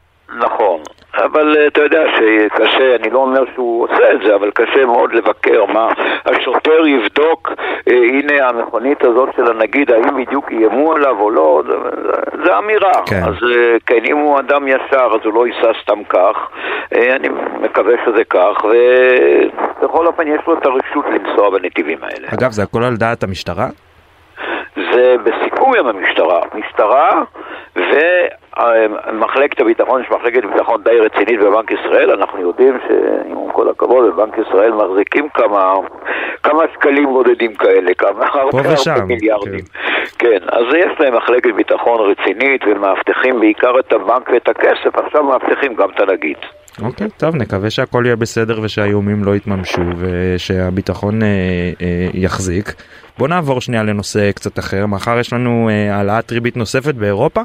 אבל אה, אתה יודע שקשה, אני לא אומר שהוא עושה את זה, אבל קשה מאוד לבקר מה השוטר יבדוק, אה, הנה המכונית הזאת של הנגיד, האם בדיוק איימו עליו או לא, זה, אמירה. כן. אז אה, כן, אם הוא אדם ישר, אז הוא לא ייסע סתם כך, אני מקווה שזה כך, ובכל אופן יש לו את הרשות לנסוע בנתיבים האלה. אגב, זה הכל על דעת המשטרה? זה בסיכום עם המשטרה. משטרה ומחלקת הביטחון, יש מחלקת ביטחון די רצינית בבנק ישראל, אנחנו יודעים שעם כל הכבוד, בבנק ישראל מחזיקים כמה, כמה שקלים בודדים כאלה, כמה הרבה מיליארדים. כן, אז יש להם מחלקת ביטחון רצינית ומאבטחים בעיקר את הבנק ואת הכסף, עכשיו מאבטחים גם את הנגיד. אוקיי, טוב, נקווה שהכל יהיה בסדר ושהאיומים לא יתממשו ושהביטחון אה, אה, יחזיק. בוא נעבור שנייה לנושא קצת אחר, מחר יש לנו אה, העלאת ריבית נוספת באירופה?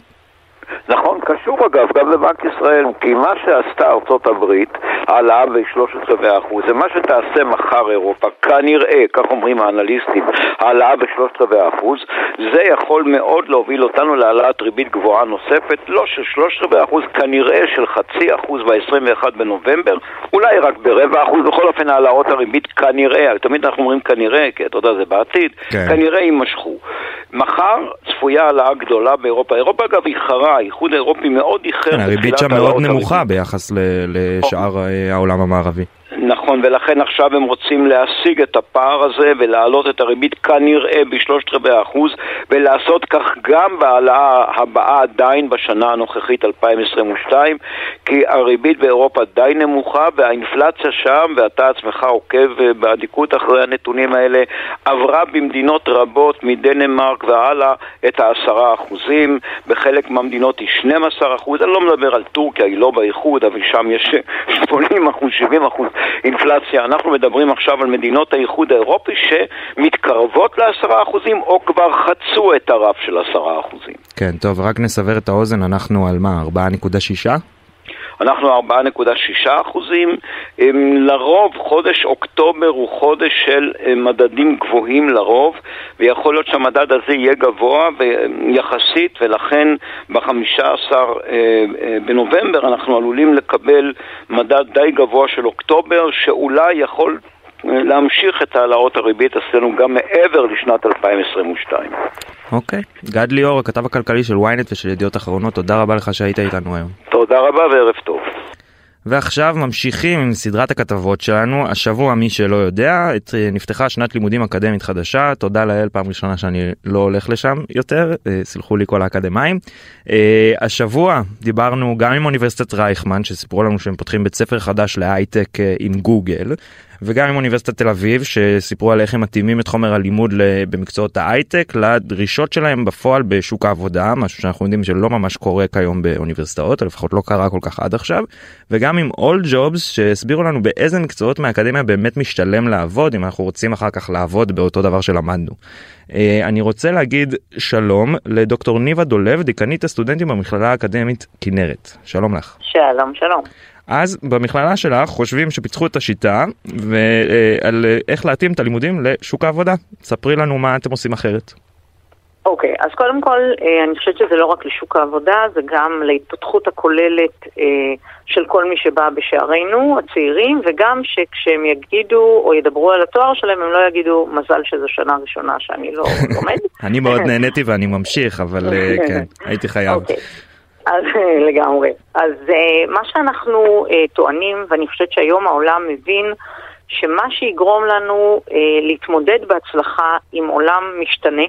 נכון, קשור אגב גם בבנק ישראל, כי מה שעשתה ארצות הברית, העלאה ב-13%, זה מה שתעשה מחר אירופה, כנראה, כך אומרים האנליסטים, העלאה ב-13%, זה יכול מאוד להוביל אותנו להעלאת ריבית גבוהה נוספת, לא של 13%, כנראה של חצי אחוז ב-21 בנובמבר, אולי רק ברבע אחוז, בכל אופן העלאות הריבית כנראה, תמיד אנחנו אומרים כנראה, כי אתה יודע זה בעתיד, כן. כנראה יימשכו. מחר צפויה העלאה גדולה באירופה, אירופה אגב איחרה, האיחוד האירופי מאוד איחר. כן, הריבית שם מאוד נמוכה. ביחס לשאר אה, העולם המערבי. נכון, ולכן עכשיו הם רוצים להשיג את הפער הזה ולהעלות את הריבית כנראה בשלושת רבעי אחוז ולעשות כך גם בהעלאה הבאה עדיין בשנה הנוכחית 2022 כי הריבית באירופה די נמוכה והאינפלציה שם, ואתה עצמך עוקב אה, באדיקות אחרי הנתונים האלה, עברה במדינות רבות מדנמרק והלאה את העשרה אחוזים, בחלק מהמדינות היא 12 אחוז, אני לא מדבר על טורקיה, היא לא באיחוד, אבל שם יש 80 אחוז, 70 אחוז אינפלציה. אנחנו מדברים עכשיו על מדינות האיחוד האירופי שמתקרבות לעשרה אחוזים או כבר חצו את הרף של עשרה אחוזים. כן, טוב, רק נסבר את האוזן, אנחנו על מה, 4.6? אנחנו 4.6 אחוזים. אמ, לרוב חודש אוקטובר הוא חודש של אמ, מדדים גבוהים לרוב, ויכול להיות שהמדד הזה יהיה גבוה יחסית, ולכן ב-15 אה, אה, בנובמבר אנחנו עלולים לקבל מדד די גבוה של אוקטובר, שאולי יכול אה, להמשיך את העלאות הריבית אצלנו גם מעבר לשנת 2022. אוקיי. גד ליאור, הכתב הכלכלי של ynet ושל ידיעות אחרונות, תודה רבה לך שהיית איתנו היום. תודה רבה וערב טוב. ועכשיו ממשיכים עם סדרת הכתבות שלנו. השבוע, מי שלא יודע, את, נפתחה שנת לימודים אקדמית חדשה. תודה לאל, פעם ראשונה שאני לא הולך לשם יותר, אה, סלחו לי כל האקדמאים. אה, השבוע דיברנו גם עם אוניברסיטת רייכמן, שסיפרו לנו שהם פותחים בית ספר חדש להייטק אה, עם גוגל. וגם עם אוניברסיטת תל אביב שסיפרו על איך הם מתאימים את חומר הלימוד במקצועות ההייטק לדרישות שלהם בפועל בשוק העבודה משהו שאנחנו יודעים שלא ממש קורה כיום באוניברסיטאות או לפחות לא קרה כל כך עד עכשיו וגם עם All Jobs שהסבירו לנו באיזה מקצועות מהאקדמיה באמת משתלם לעבוד אם אנחנו רוצים אחר כך לעבוד באותו דבר שלמדנו. אה, אני רוצה להגיד שלום לדוקטור ניבה דולב דיקנית הסטודנטים במכללה האקדמית כנרת שלום לך. שלום שלום. אז במכללה שלך חושבים שפיצחו את השיטה ועל איך להתאים את הלימודים לשוק העבודה. ספרי לנו מה אתם עושים אחרת. אוקיי, okay, אז קודם כל, אה, אני חושבת שזה לא רק לשוק העבודה, זה גם להתפתחות הכוללת אה, של כל מי שבא בשערינו, הצעירים, וגם שכשהם יגידו או ידברו על התואר שלהם, הם לא יגידו, מזל שזו שנה ראשונה שאני לא לומד. אני מאוד נהניתי ואני ממשיך, אבל אה, כן, הייתי חייב. אז לגמרי. אז מה שאנחנו טוענים, ואני חושבת שהיום העולם מבין, שמה שיגרום לנו להתמודד בהצלחה עם עולם משתנה,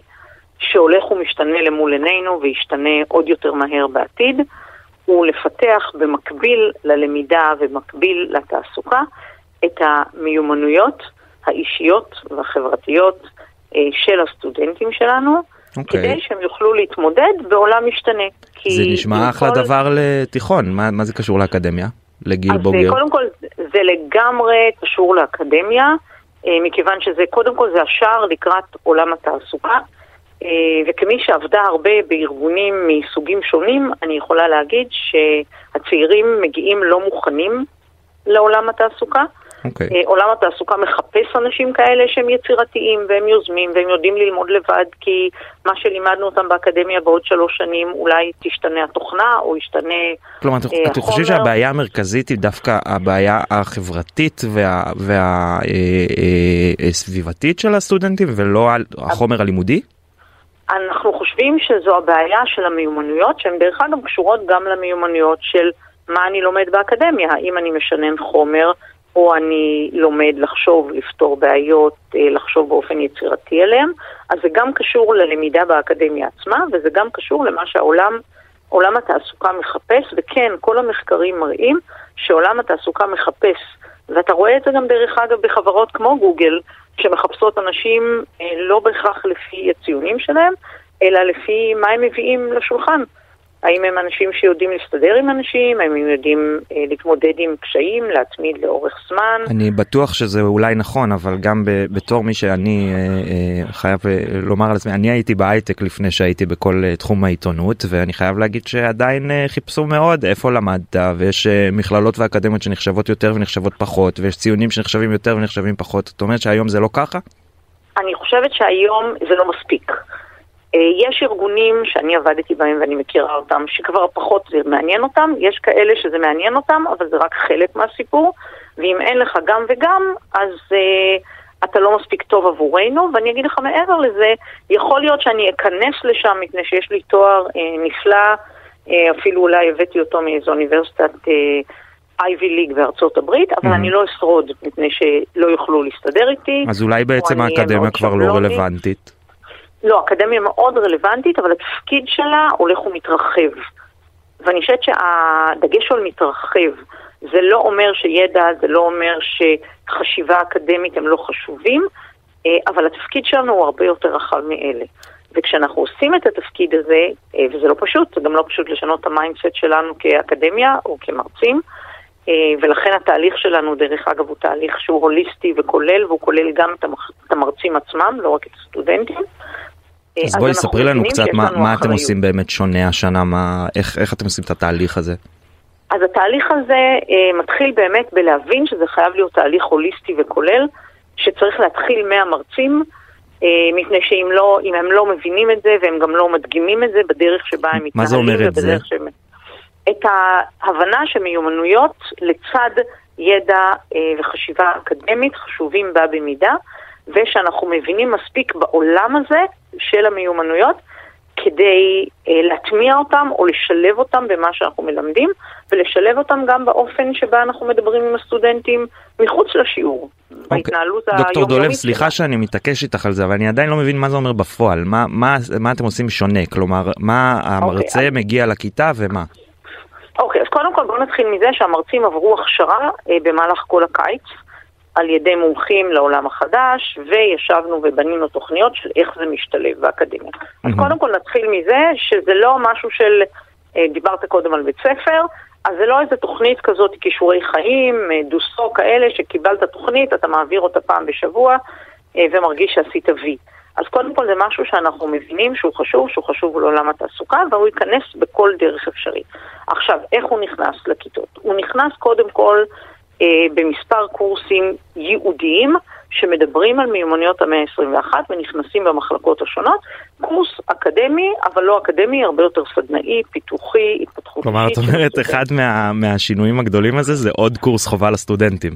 שהולך ומשתנה למול עינינו וישתנה עוד יותר מהר בעתיד, הוא לפתח במקביל ללמידה ובמקביל לתעסוקה את המיומנויות האישיות והחברתיות אה, של הסטודנטים שלנו, okay. אוקיי. כדי שהם יוכלו להתמודד בעולם משתנה. זה נשמע אחלה כל... דבר לתיכון, מה, מה זה קשור לאקדמיה? לגיל אז בוגר? קודם כל זה לגמרי קשור לאקדמיה, אה, מכיוון שזה קודם כל זה השער לקראת עולם התעסוקה. אה, וכמי שעבדה הרבה בארגונים מסוגים שונים, אני יכולה להגיד שהצעירים מגיעים לא מוכנים לעולם התעסוקה. Okay. אוקיי. אה, עולם התעסוקה מחפש אנשים כאלה שהם יצירתיים והם יוזמים והם יודעים ללמוד לבד כי מה שלימדנו אותם באקדמיה בעוד שלוש שנים אולי תשתנה התוכנה או ישתנה כלומר, החומר. כלומר, אתם חושבים שהבעיה המרכזית היא דווקא הבעיה החברתית והסביבתית וה, וה, אה, של הסטודנטים ולא החומר הלימודי? אנחנו חושבים שזו הבעיה של המיומנויות, שהן דרך אגב קשורות גם למיומנויות של מה אני לומד באקדמיה, האם אני משנן חומר או אני לומד לחשוב, לפתור בעיות, אה, לחשוב באופן יצירתי עליהם, אז זה גם קשור ללמידה באקדמיה עצמה, וזה גם קשור למה שהעולם, עולם התעסוקה מחפש, וכן, כל המחקרים מראים שעולם התעסוקה מחפש, ואתה רואה את זה גם דרך אגב בחברות כמו גוגל, שמחפשות אנשים אה, לא בהכרח לפי הציונים שלהם, אלא לפי מה הם מביאים לשולחן. האם הם אנשים שיודעים להסתדר עם אנשים, האם הם יודעים אה, להתמודד עם קשיים, להתמיד לאורך זמן. אני בטוח שזה אולי נכון, אבל גם ב- בתור מי שאני אה, אה, חייב אה, לומר על עצמי, אני הייתי בהייטק לפני שהייתי בכל אה, תחום העיתונות, ואני חייב להגיד שעדיין אה, חיפשו מאוד איפה למדת, ויש אה, מכללות ואקדמיות שנחשבות יותר ונחשבות פחות, ויש ציונים שנחשבים יותר ונחשבים פחות. זאת אומרת שהיום זה לא ככה? אני חושבת שהיום זה לא מספיק. אה, יש ארגונים שאני עבדתי בהם ואני מכירה אותם, שכבר פחות זה מעניין אותם, יש כאלה שזה מעניין אותם, אבל זה רק חלק מהסיפור, ואם אין לך גם וגם, אז uh, אתה לא מספיק טוב עבורנו, ואני אגיד לך מעבר לזה, יכול להיות שאני אכנס לשם מפני שיש לי תואר uh, נפלא, uh, אפילו אולי הבאתי אותו מאיזו אוניברסיטת... אייבי ליג בארצות הברית, אבל mm-hmm. אני לא אשרוד מפני שלא יוכלו להסתדר איתי. אז אולי בעצם האקדמיה כבר לא רלוונטית. לא, אקדמיה מאוד רלוונטית, אבל התפקיד שלה הולך ומתרחב. ואני חושבת שהדגש על מתרחב, זה לא אומר שידע, זה לא אומר שחשיבה אקדמית הם לא חשובים, אה, אבל התפקיד שלנו הוא הרבה יותר רחב מאלה. וכשאנחנו עושים את התפקיד הזה, אה, וזה לא פשוט, זה גם לא פשוט לשנות את ה mindset שלנו כאקדמיה או כמרצים, אה, ולכן התהליך שלנו, דרך אגב, הוא תהליך שהוא הוליסטי וכולל, והוא כולל גם את המרצים עצמם, לא רק את הסטודנטים. אז בואי ספרי לנו קצת מה, מה אתם עושים באמת שונה השנה, מה, איך, איך אתם עושים את התהליך הזה? אז התהליך הזה אה, מתחיל באמת בלהבין שזה חייב להיות תהליך הוליסטי וכולל, שצריך להתחיל מהמרצים, אה, מפני שאם לא, הם לא מבינים את זה והם גם לא מדגימים את זה בדרך שבה הם מתנהלים. מה זה אומר את זה? שהם... את ההבנה שמיומנויות לצד ידע אה, וחשיבה אקדמית חשובים בה במידה, ושאנחנו מבינים מספיק בעולם הזה של המיומנויות כדי אה, להטמיע אותם או לשלב אותם במה שאנחנו מלמדים, ולשלב אותם גם באופן שבה אנחנו מדברים עם הסטודנטים מחוץ לשיעור, okay. אוקיי. בהתנהלות היומיומית. דוקטור דולב, סליחה שאני מתעקש איתך על זה, אבל אני עדיין לא מבין מה זה אומר בפועל, מה, מה, מה אתם עושים שונה, כלומר, מה המרצה okay, אוקיי, מגיע לכיתה ומה? אוקיי, okay, אז קודם כל בואו נתחיל מזה שהמרצים עברו הכשרה אה, במהלך כל הקיץ. על ידי מומחים לעולם החדש, וישבנו ובנינו תוכניות של איך זה משתלב באקדמיה. אז קודם כל נתחיל מזה שזה לא משהו של, אה, דיברת קודם על בית ספר, אז זה לא איזה תוכנית כזאת, כישורי חיים, אה, דוסו כאלה, שקיבלת תוכנית, אתה מעביר אותה פעם בשבוע אה, ומרגיש שעשית וי. אז קודם כל זה משהו שאנחנו מבינים שהוא חשוב, שהוא חשוב לעולם התעסוקה, והוא ייכנס בכל דרך אפשרית. עכשיו, איך הוא נכנס לכיתות? הוא נכנס קודם כל במספר קורסים ייעודיים, שמדברים על מיומנויות המאה ה-21 ונכנסים במחלקות השונות. קורס אקדמי, אבל לא אקדמי, הרבה יותר סדנאי, פיתוחי, התפתחות כלומר, את אומרת, אחד מה, מהשינויים הגדולים הזה זה עוד קורס חובה לסטודנטים.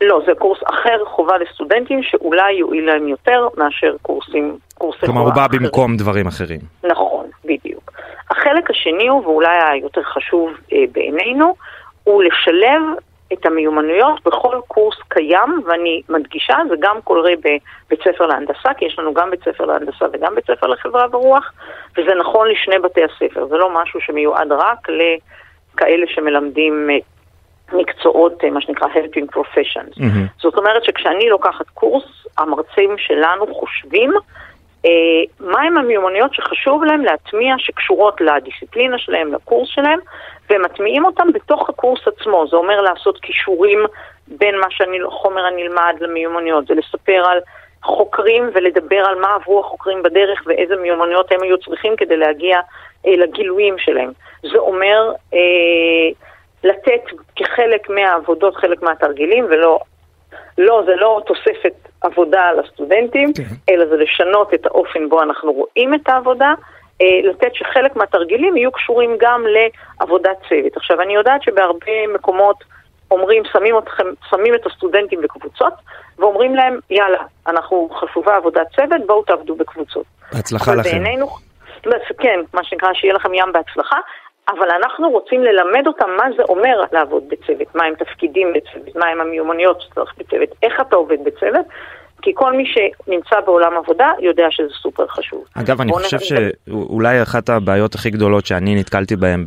לא, זה קורס אחר חובה לסטודנטים שאולי יועיל להם יותר מאשר קורסים, קורסי כלומר, הוא בא במקום דברים אחרים. נכון, בדיוק. החלק השני הוא, ואולי היותר חשוב אה, בעינינו, הוא לשלב את המיומנויות בכל קורס קיים, ואני מדגישה, זה גם קורה בבית ספר להנדסה, כי יש לנו גם בית ספר להנדסה וגם בית ספר לחברה ורוח, וזה נכון לשני בתי הספר, זה לא משהו שמיועד רק לכאלה שמלמדים אה, מקצועות, אה, מה שנקרא helping professions. Mm-hmm. זאת אומרת שכשאני לוקחת קורס, המרצים שלנו חושבים אה, מהם המיומנויות שחשוב להם להטמיע שקשורות לדיסציפלינה שלהם, לקורס שלהם, והם מטמיעים אותם בתוך הקורס עצמו. זה אומר לעשות כישורים בין מה שהחומר הנלמד למיומנויות, זה לספר על חוקרים ולדבר על מה עברו החוקרים בדרך ואיזה מיומנויות הם היו צריכים כדי להגיע אה, לגילויים שלהם. זה אומר אה, לתת כחלק מהעבודות, חלק מהתרגילים, ולא, לא, זה לא תוספת עבודה לסטודנטים, כן. אלא זה לשנות את האופן בו אנחנו רואים את העבודה. אה, לתת שחלק מהתרגילים יהיו קשורים גם לעבודת צוות. עכשיו, אני יודעת שבהרבה מקומות אומרים, שמים, אתכם, שמים את הסטודנטים בקבוצות, ואומרים להם, יאללה, אנחנו חשובה עבודת צוות, בואו תעבדו בקבוצות. בהצלחה לכם. בעינינו, כן, מה שנקרא, שיהיה לכם ים בהצלחה, אבל אנחנו רוצים ללמד אותם מה זה אומר לעבוד בצוות, מה הם תפקידים בצוות, מה הם המיומנויות שצריך בצוות, איך אתה עובד בצוות, כי כל מי שנמצא בעולם עבודה יודע שזה סופר חשוב. אגב, אני חושב שאולי אחת הבעיות הכי גדולות שאני נתקלתי בהן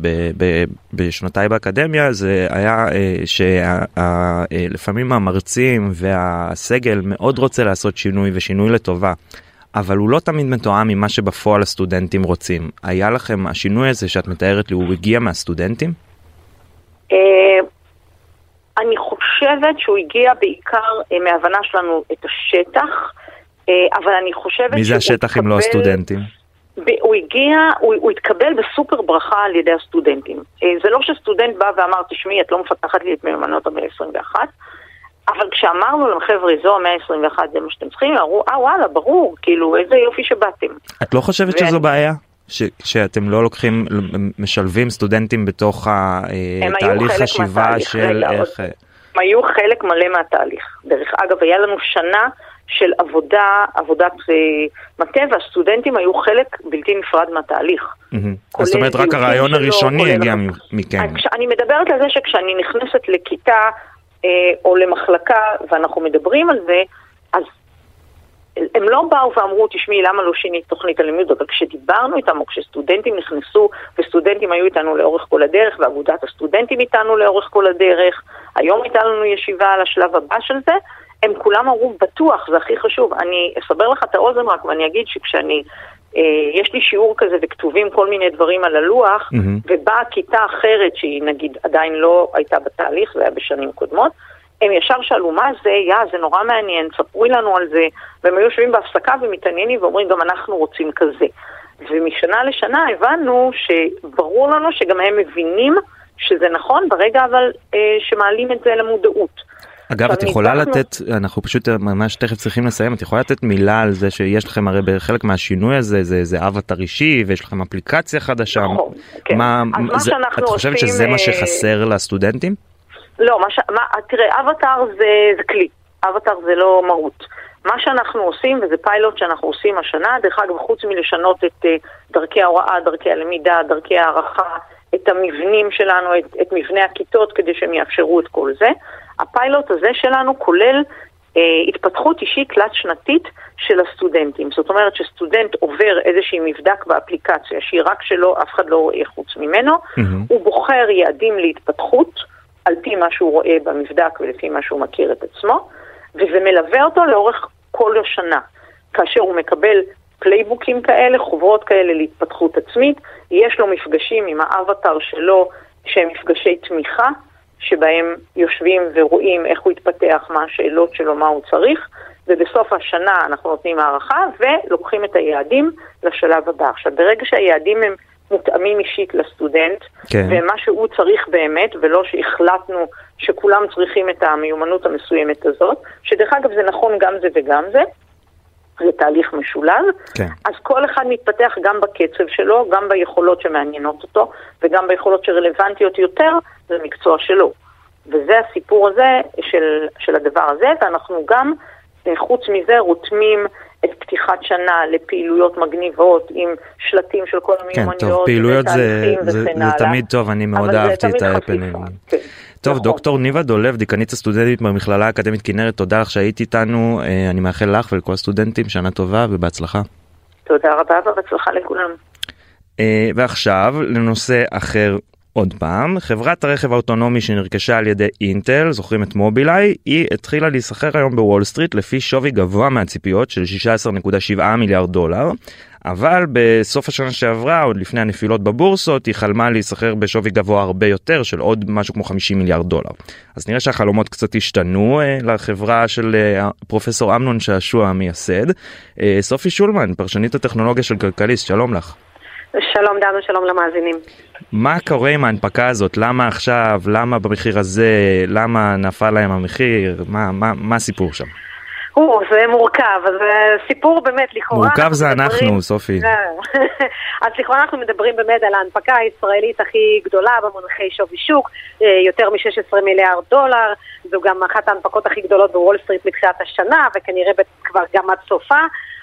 בשנותיי באקדמיה, זה היה אה, שלפעמים המרצים והסגל מאוד רוצה לעשות שינוי ושינוי לטובה. אבל הוא לא תמיד מתואם עם מה שבפועל הסטודנטים רוצים. היה לכם השינוי הזה שאת מתארת לי, הוא הגיע מהסטודנטים? אה, אני חושבת שהוא הגיע בעיקר אה, מהבנה שלנו את השטח, אה, אבל אני חושבת מי זה השטח אם לא הסטודנטים? הוא הגיע, הוא, הוא התקבל בסופר ברכה על ידי הסטודנטים. זה לא שסטודנט בא ואמר, תשמעי, את לא מפתחת לי את מיומנות המאה 21, אבל כשאמרנו להם, חבר'ה, זו המאה ה-21, זה מה שאתם צריכים, אמרו, אה וואלה, ברור, כאילו, איזה יופי שבאתם. את לא חושבת ואני... שזו בעיה? ש, שאתם לא לוקחים, משלבים סטודנטים בתוך התהליך אה, חשיבה של איך... הם היו חלק מלא מהתהליך. דרך אגב, היה לנו שנה של עבודה, עבודת אה, מטה, והסטודנטים היו חלק בלתי נפרד מהתהליך. זאת אומרת, רק הרעיון הראשוני הגיע מכם. אני מדברת על זה שכשאני נכנסת לכיתה אה, או למחלקה ואנחנו מדברים על זה, אז הם לא באו ואמרו, תשמעי, למה לא שינית תוכנית הלימוד? אבל כשדיברנו איתם, או כשסטודנטים נכנסו, וסטודנטים היו איתנו לאורך כל הדרך, ואגודת הסטודנטים איתנו לאורך כל הדרך, היום הייתה לנו ישיבה על השלב הבא של זה, הם כולם אמרו, בטוח, זה הכי חשוב. אני אסבר לך את האוזן רק, ואני אגיד שכשאני אה, יש לי שיעור כזה וכתובים כל מיני דברים על הלוח, mm-hmm. ובאה כיתה אחרת שהיא נגיד עדיין לא הייתה בתהליך, זה היה בשנים קודמות, הם ישר שאלו מה זה, יא, זה נורא מעניין, ספרו לנו על זה, והם היו יושבים בהפסקה ומתעניינים ואומרים גם אנחנו רוצים כזה. ומשנה לשנה הבנו שברור לנו שגם הם מבינים שזה נכון ברגע אבל אה, שמעלים את זה למודעות. אגב, את יכולה לתת, אנחנו פשוט ממש תכף צריכים לסיים, את יכולה לתת מילה על זה שיש לכם הרי בחלק מהשינוי הזה, זה, זה אבטר אישי ויש לכם אפליקציה חדשה. נכון, כן. מה, זה, את חושבת עושים, שזה מה אה, שחסר לסטודנטים? לא, מה ש... מה, תראה, אבטר זה, זה כלי, אבטר זה לא מהות. מה שאנחנו עושים, וזה פיילוט שאנחנו עושים השנה, דרך אגב, חוץ מלשנות את uh, דרכי ההוראה, דרכי הלמידה, דרכי הערכה, את המבנים שלנו, את, את מבנה הכיתות, כדי שהם יאפשרו את כל זה, הפיילוט הזה שלנו כולל אה, התפתחות אישית תלת-שנתית של הסטודנטים. זאת אומרת שסטודנט עובר איזשהי מבדק באפליקציה שהיא רק שלו, אף אחד לא רואה חוץ ממנו, mm-hmm. הוא בוחר יעדים להתפתחות על פי מה שהוא רואה במבדק ולפי מה שהוא מכיר את עצמו, וזה מלווה אותו לאורך כל השנה. כאשר הוא מקבל פלייבוקים כאלה, חוברות כאלה להתפתחות עצמית, יש לו מפגשים עם האבטר שלו שהם מפגשי תמיכה, שבהם יושבים ורואים איך הוא התפתח, מה השאלות שלו, מה הוא צריך, ובסוף השנה אנחנו נותנים הערכה ולוקחים את היעדים לשלב הבא. עכשיו, ברגע שהיעדים הם מותאמים אישית לסטודנט, כן. ומה שהוא צריך באמת, ולא שהחלטנו שכולם צריכים את המיומנות המסוימת הזאת, שדרך אגב זה נכון גם זה וגם זה, זה תהליך משולב, כן. אז כל אחד מתפתח גם בקצב שלו, גם ביכולות שמעניינות אותו, וגם ביכולות שרלוונטיות יותר למקצוע שלו. וזה הסיפור הזה של, של הדבר הזה, ואנחנו גם, אה, חוץ מזה, רותמים את פתיחת שנה לפעילויות מגניבות עם שלטים של כל המיומנויות. כן, טוב, פעילויות זה, זה, זה, זה תמיד טוב, אני מאוד אהבתי את ההפנינג. כן. טוב, נכון. דוקטור ניבה דולב, דיקנית הסטודנטים במכללה האקדמית כנרת, תודה לך שהיית איתנו, אה, אני מאחל לך ולכל הסטודנטים שנה טובה ובהצלחה. תודה רבה ובהצלחה לכולם. אה, ועכשיו לנושא אחר עוד פעם, חברת הרכב האוטונומי שנרכשה על ידי אינטל, זוכרים את מובילאיי, היא התחילה להיסחר היום בוול סטריט לפי שווי גבוה מהציפיות של 16.7 מיליארד דולר, אבל בסוף השנה שעברה, עוד לפני הנפילות בבורסות, היא חלמה להיסחר בשווי גבוה הרבה יותר של עוד משהו כמו 50 מיליארד דולר. אז נראה שהחלומות קצת השתנו אה, לחברה של אה, פרופסור אמנון שעשוע המייסד. אה, סופי שולמן, פרשנית הטכנולוגיה של כלכליסט, שלום לך. שלום דנו, שלום למאזינים. מה קורה עם ההנפקה הזאת? למה עכשיו? למה במחיר הזה? למה נפל להם המחיר? מה, מה, מה הסיפור שם? או, זה מורכב, אז סיפור באמת, לכאורה... מורכב זה אנחנו, מדברים... סופי. אז לכאורה אנחנו מדברים באמת על ההנפקה הישראלית הכי גדולה במונחי שווי שוק, אה, יותר מ-16 מיליארד דולר, זו גם אחת ההנפקות הכי גדולות בוול סטריט מתחילת השנה, וכנראה כבר גם עד סופה,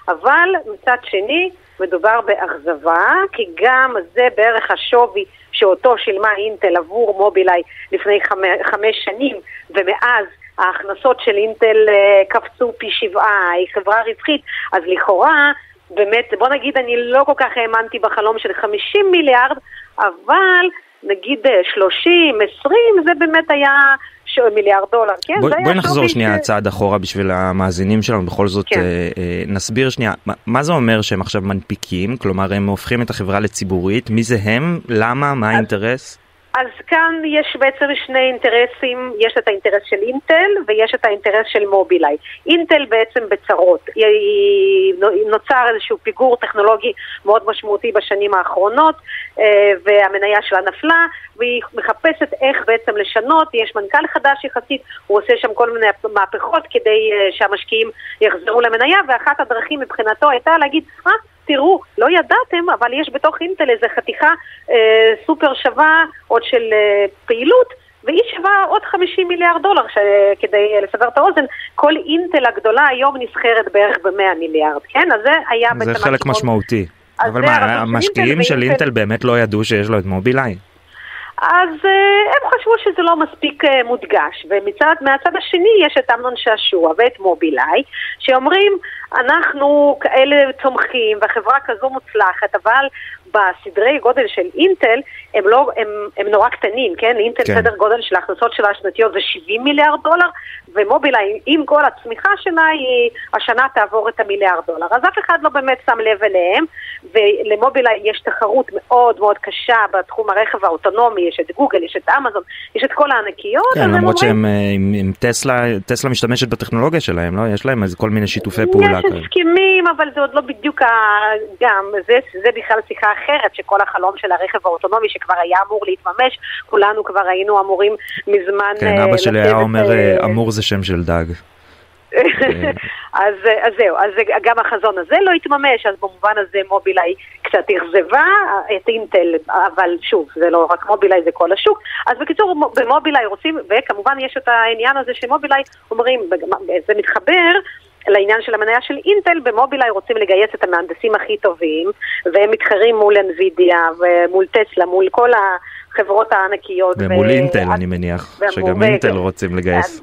אבל מצד שני, מדובר באכזבה, כי גם זה בערך השווי שאותו שילמה אינטל עבור מובילאיי לפני חמש שנים, ומאז ההכנסות של אינטל אה, קפצו פי שבעה, היא חברה רווחית, אז לכאורה, באמת, בוא נגיד, אני לא כל כך האמנתי בחלום של 50 מיליארד, אבל נגיד 30, אה, 20, זה באמת היה מיליארד דולר, כן? בוא, בואי נחזור שנייה ש... צעד אחורה בשביל המאזינים שלנו, בכל זאת כן. אה, אה, נסביר שנייה, מה, מה זה אומר שהם עכשיו מנפיקים? כלומר, הם הופכים את החברה לציבורית, מי זה הם? למה? מה האינטרס? אז כאן יש בעצם שני אינטרסים, יש את האינטרס של אינטל ויש את האינטרס של מובילאיי. אינטל בעצם בצרות, נוצר איזשהו פיגור טכנולוגי מאוד משמעותי בשנים האחרונות אה, והמניה שלה נפלה והיא מחפשת איך בעצם לשנות, יש מנכ"ל חדש יחסית, הוא עושה שם כל מיני מהפכות כדי אה, שהמשקיעים יחזרו למניה ואחת הדרכים מבחינתו הייתה להגיד, אה, תראו, לא ידעתם, אבל יש בתוך אינטל איזה חתיכה אה, סופר שווה עוד של אה, פעילות, והיא שווה עוד 50 מיליארד דולר, ש... כדי לסבר את האוזן, כל אינטל הגדולה היום נסחרת בערך ב-100 מיליארד, כן? אז זה היה. זה חלק משמעותי. אבל מה, המשקיעים של אינטל באמת לא ידעו שיש לו את מובילאיי? אז uh, הם חשבו שזה לא מספיק uh, מודגש, ומהצד השני יש את אמנון שעשוע ואת מובילאיי, שאומרים, אנחנו כאלה צומחים והחברה כזו מוצלחת, אבל בסדרי גודל של אינטל הם, לא, הם, הם נורא קטנים, כן? אינטל כן. סדר גודל של ההכנסות שלה השנתיות זה 70 מיליארד דולר, ומובילאיי עם כל הצמיחה שלה היא השנה תעבור את המיליארד דולר. אז אף אחד לא באמת שם לב אליהם, ולמובילאיי יש תחרות מאוד מאוד קשה בתחום הרכב האוטונומי, יש את גוגל, יש את אמזון, יש את כל הענקיות. כן, למרות שהם אה, עם, עם טסלה, טסלה משתמשת בטכנולוגיה שלהם, לא? יש להם איזה כל מיני שיתופי פעולה. יש הסכמים, אבל זה עוד לא בדיוק ה... גם, זה, זה בכלל שיחה אחרת, שכל החלום של הרכב האוטונומי שכבר היה אמור להתממש, כולנו כבר היינו אמורים מזמן... כן, אבא שלי היה אומר, אה, אמור זה שם של דג. אז, אז זהו, אז גם החזון הזה לא התממש, אז במובן הזה מובילאיי קצת אכזבה את אינטל, אבל שוב, זה לא רק מובילאיי, זה כל השוק. אז בקיצור, במובילאיי רוצים, וכמובן יש את העניין הזה שמובילאיי אומרים, זה מתחבר לעניין של המניה של אינטל, במובילאיי רוצים לגייס את המהנדסים הכי טובים, והם מתחרים מול אנווידיה ומול טסלה, מול כל החברות הענקיות. ומול ו... אינטל, אני מניח, שגם אינטל רוצים לגייס.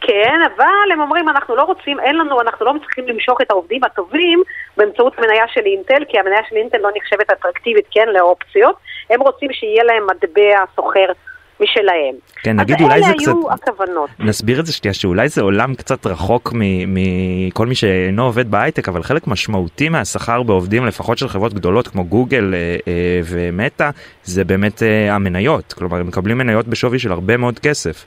כן, אבל הם אומרים, אנחנו לא רוצים, אין לנו, אנחנו לא מצליחים למשוך את העובדים הטובים באמצעות מניה של אינטל, כי המניה של אינטל לא נחשבת אטרקטיבית, כן, לאופציות. הם רוצים שיהיה להם מטבע סוחר משלהם. כן, נגיד אולי זה קצת... אז אלה היו הכוונות. נסביר את זה שנייה, שאולי זה עולם קצת רחוק מכל מי שאינו עובד בהייטק, אבל חלק משמעותי מהשכר בעובדים, לפחות של חברות גדולות כמו גוגל אה, אה, ומטא, זה באמת אה, המניות. כלומר, הם מקבלים מניות בשווי של הרבה מאוד כסף.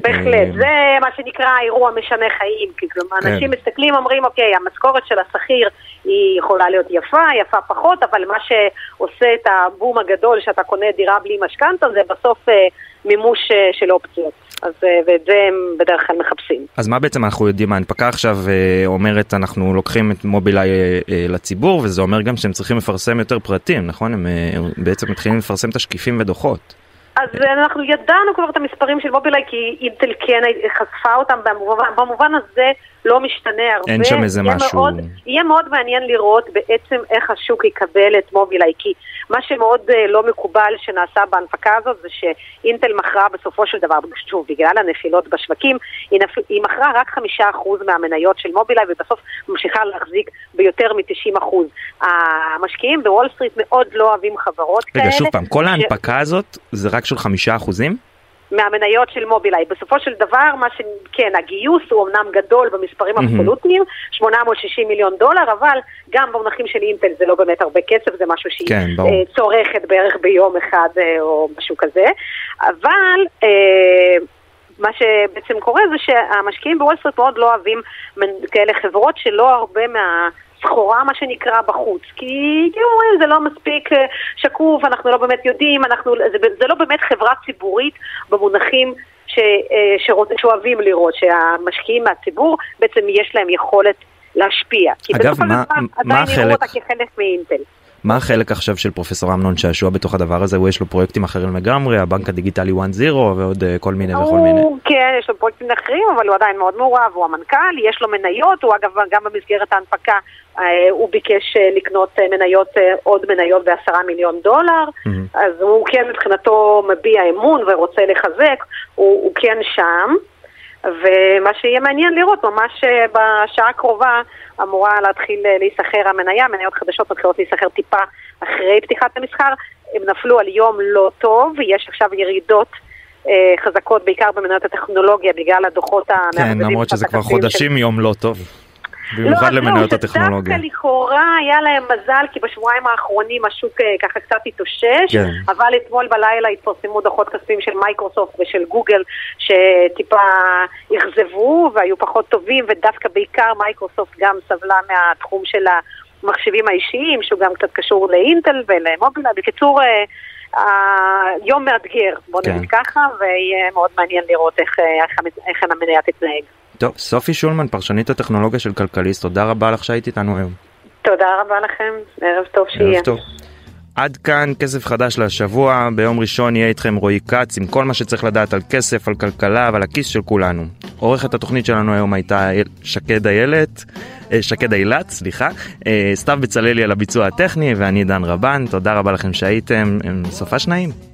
בהחלט, זה מה שנקרא אירוע משנה חיים, כי כלומר כן. אנשים מסתכלים, אומרים, אוקיי, המשכורת של השכיר היא יכולה להיות יפה, יפה פחות, אבל מה שעושה את הבום הגדול שאתה קונה דירה בלי משכנתה זה בסוף אה, מימוש אה, של אופציות. אז, אה, ואת זה הם בדרך כלל מחפשים. אז מה בעצם אנחנו יודעים? ההנפקה עכשיו אומרת אנחנו לוקחים את מובילאיי לציבור וזה אומר גם שהם צריכים לפרסם יותר פרטים, נכון? הם בעצם מתחילים לפרסם תשקיפים ודוחות. אז אנחנו ידענו כבר את המספרים של מובילאיי כי אינטל כן חשפה אותם במובן, הזה לא משתנה הרבה. אין שם איזה משהו... מאוד, יהיה מאוד מעניין לראות בעצם איך השוק יקבל את מובילאיי, כי מה שמאוד uh, לא מקובל שנעשה בהנפקה הזאת זה שאינטל מכרה בסופו של דבר, שוב, בגלל הנפילות בשווקים, היא, נפ... היא מכרה רק חמישה אחוז מהמניות של מובילאיי ובסוף ממשיכה להחזיק ביותר מ-90 אחוז. המשקיעים בוול סטריט מאוד לא אוהבים חברות רגע, כאלה. רגע, שוב פעם, כל ההנפקה ש... הזאת זה רק של חמישה אחוזים? מהמניות של מובילאיי. בסופו של דבר, מה שכן, הגיוס הוא אמנם גדול במספרים אבסולוטיים, 860 מיליון דולר, אבל גם במונחים של אינטל זה לא באמת הרבה כסף, זה משהו שהיא כן, uh, צורכת בערך ביום אחד uh, או משהו כזה. אבל... Uh, מה שבעצם קורה זה שהמשקיעים בוול סטריט מאוד לא אוהבים כאלה חברות שלא הרבה מה... סחורה, מה שנקרא, בחוץ. כי כאילו אומרים, זה לא מספיק אה, שקוף, אנחנו לא באמת יודעים, אנחנו, זה, זה לא באמת חברה ציבורית במונחים ש, אה, שאוהבים לראות, שהמשקיעים מהציבור בעצם יש להם יכולת להשפיע. אגב, מה, מה החלק... עדיין יראו אותה כחלק מאינטל. מה החלק עכשיו של פרופסור אמנון שעשוע בתוך הדבר הזה? הוא יש לו פרויקטים אחרים לגמרי, הבנק הדיגיטלי 1-0 ועוד uh, כל מיני וכל מיני. כן, יש לו פרויקטים אחרים, אבל הוא עדיין מאוד מעורב, הוא המנכ"ל, יש לו מניות, הוא אגב גם במסגרת ההנפקה, uh, הוא ביקש uh, לקנות uh, מניות, עוד מניות בעשרה מיליון דולר, mm-hmm. אז הוא כן מבחינתו מביע אמון ורוצה לחזק, הוא, הוא כן שם. ומה שיהיה מעניין לראות, ממש בשעה הקרובה אמורה להתחיל להיסחר המניה, מניות חדשות מתחילות להיסחר טיפה אחרי פתיחת המסחר, הם נפלו על יום לא טוב, יש עכשיו ירידות אה, חזקות בעיקר במניות הטכנולוגיה בגלל הדוחות כן, למרות שזה כבר חודשים. יום לא טוב. במיוחד לא, למניות לא, הטכנולוגיה. דווקא לכאורה היה להם מזל, כי בשבועיים האחרונים השוק אה, ככה קצת התאושש, כן. אבל אתמול בלילה התפרסמו דוחות כספיים של מייקרוסופט ושל גוגל, שטיפה אכזבו והיו פחות טובים, ודווקא בעיקר מייקרוסופט גם סבלה מהתחום של המחשבים האישיים, שהוא גם קצת קשור לאינטל ולמובילה. בקיצור, אה, יום מאתגר, בוא כן. נגיד ככה, ויהיה מאוד מעניין לראות איך, אה, איך, איך המניה תתנהג. טוב, סופי שולמן, פרשנית הטכנולוגיה של כלכליסט, תודה רבה לך שהיית איתנו היום. תודה רבה לכם, ערב טוב שיהיה. ערב טוב. עד כאן כסף חדש לשבוע, ביום ראשון יהיה איתכם רועי כץ עם כל מה שצריך לדעת על כסף, על כלכלה ועל הכיס של כולנו. עורכת התוכנית שלנו היום הייתה שקד איילת, שקד אילת, סליחה, אה, סתיו בצללי על הביצוע הטכני ואני דן רבן, תודה רבה לכם שהייתם, סופה שניים.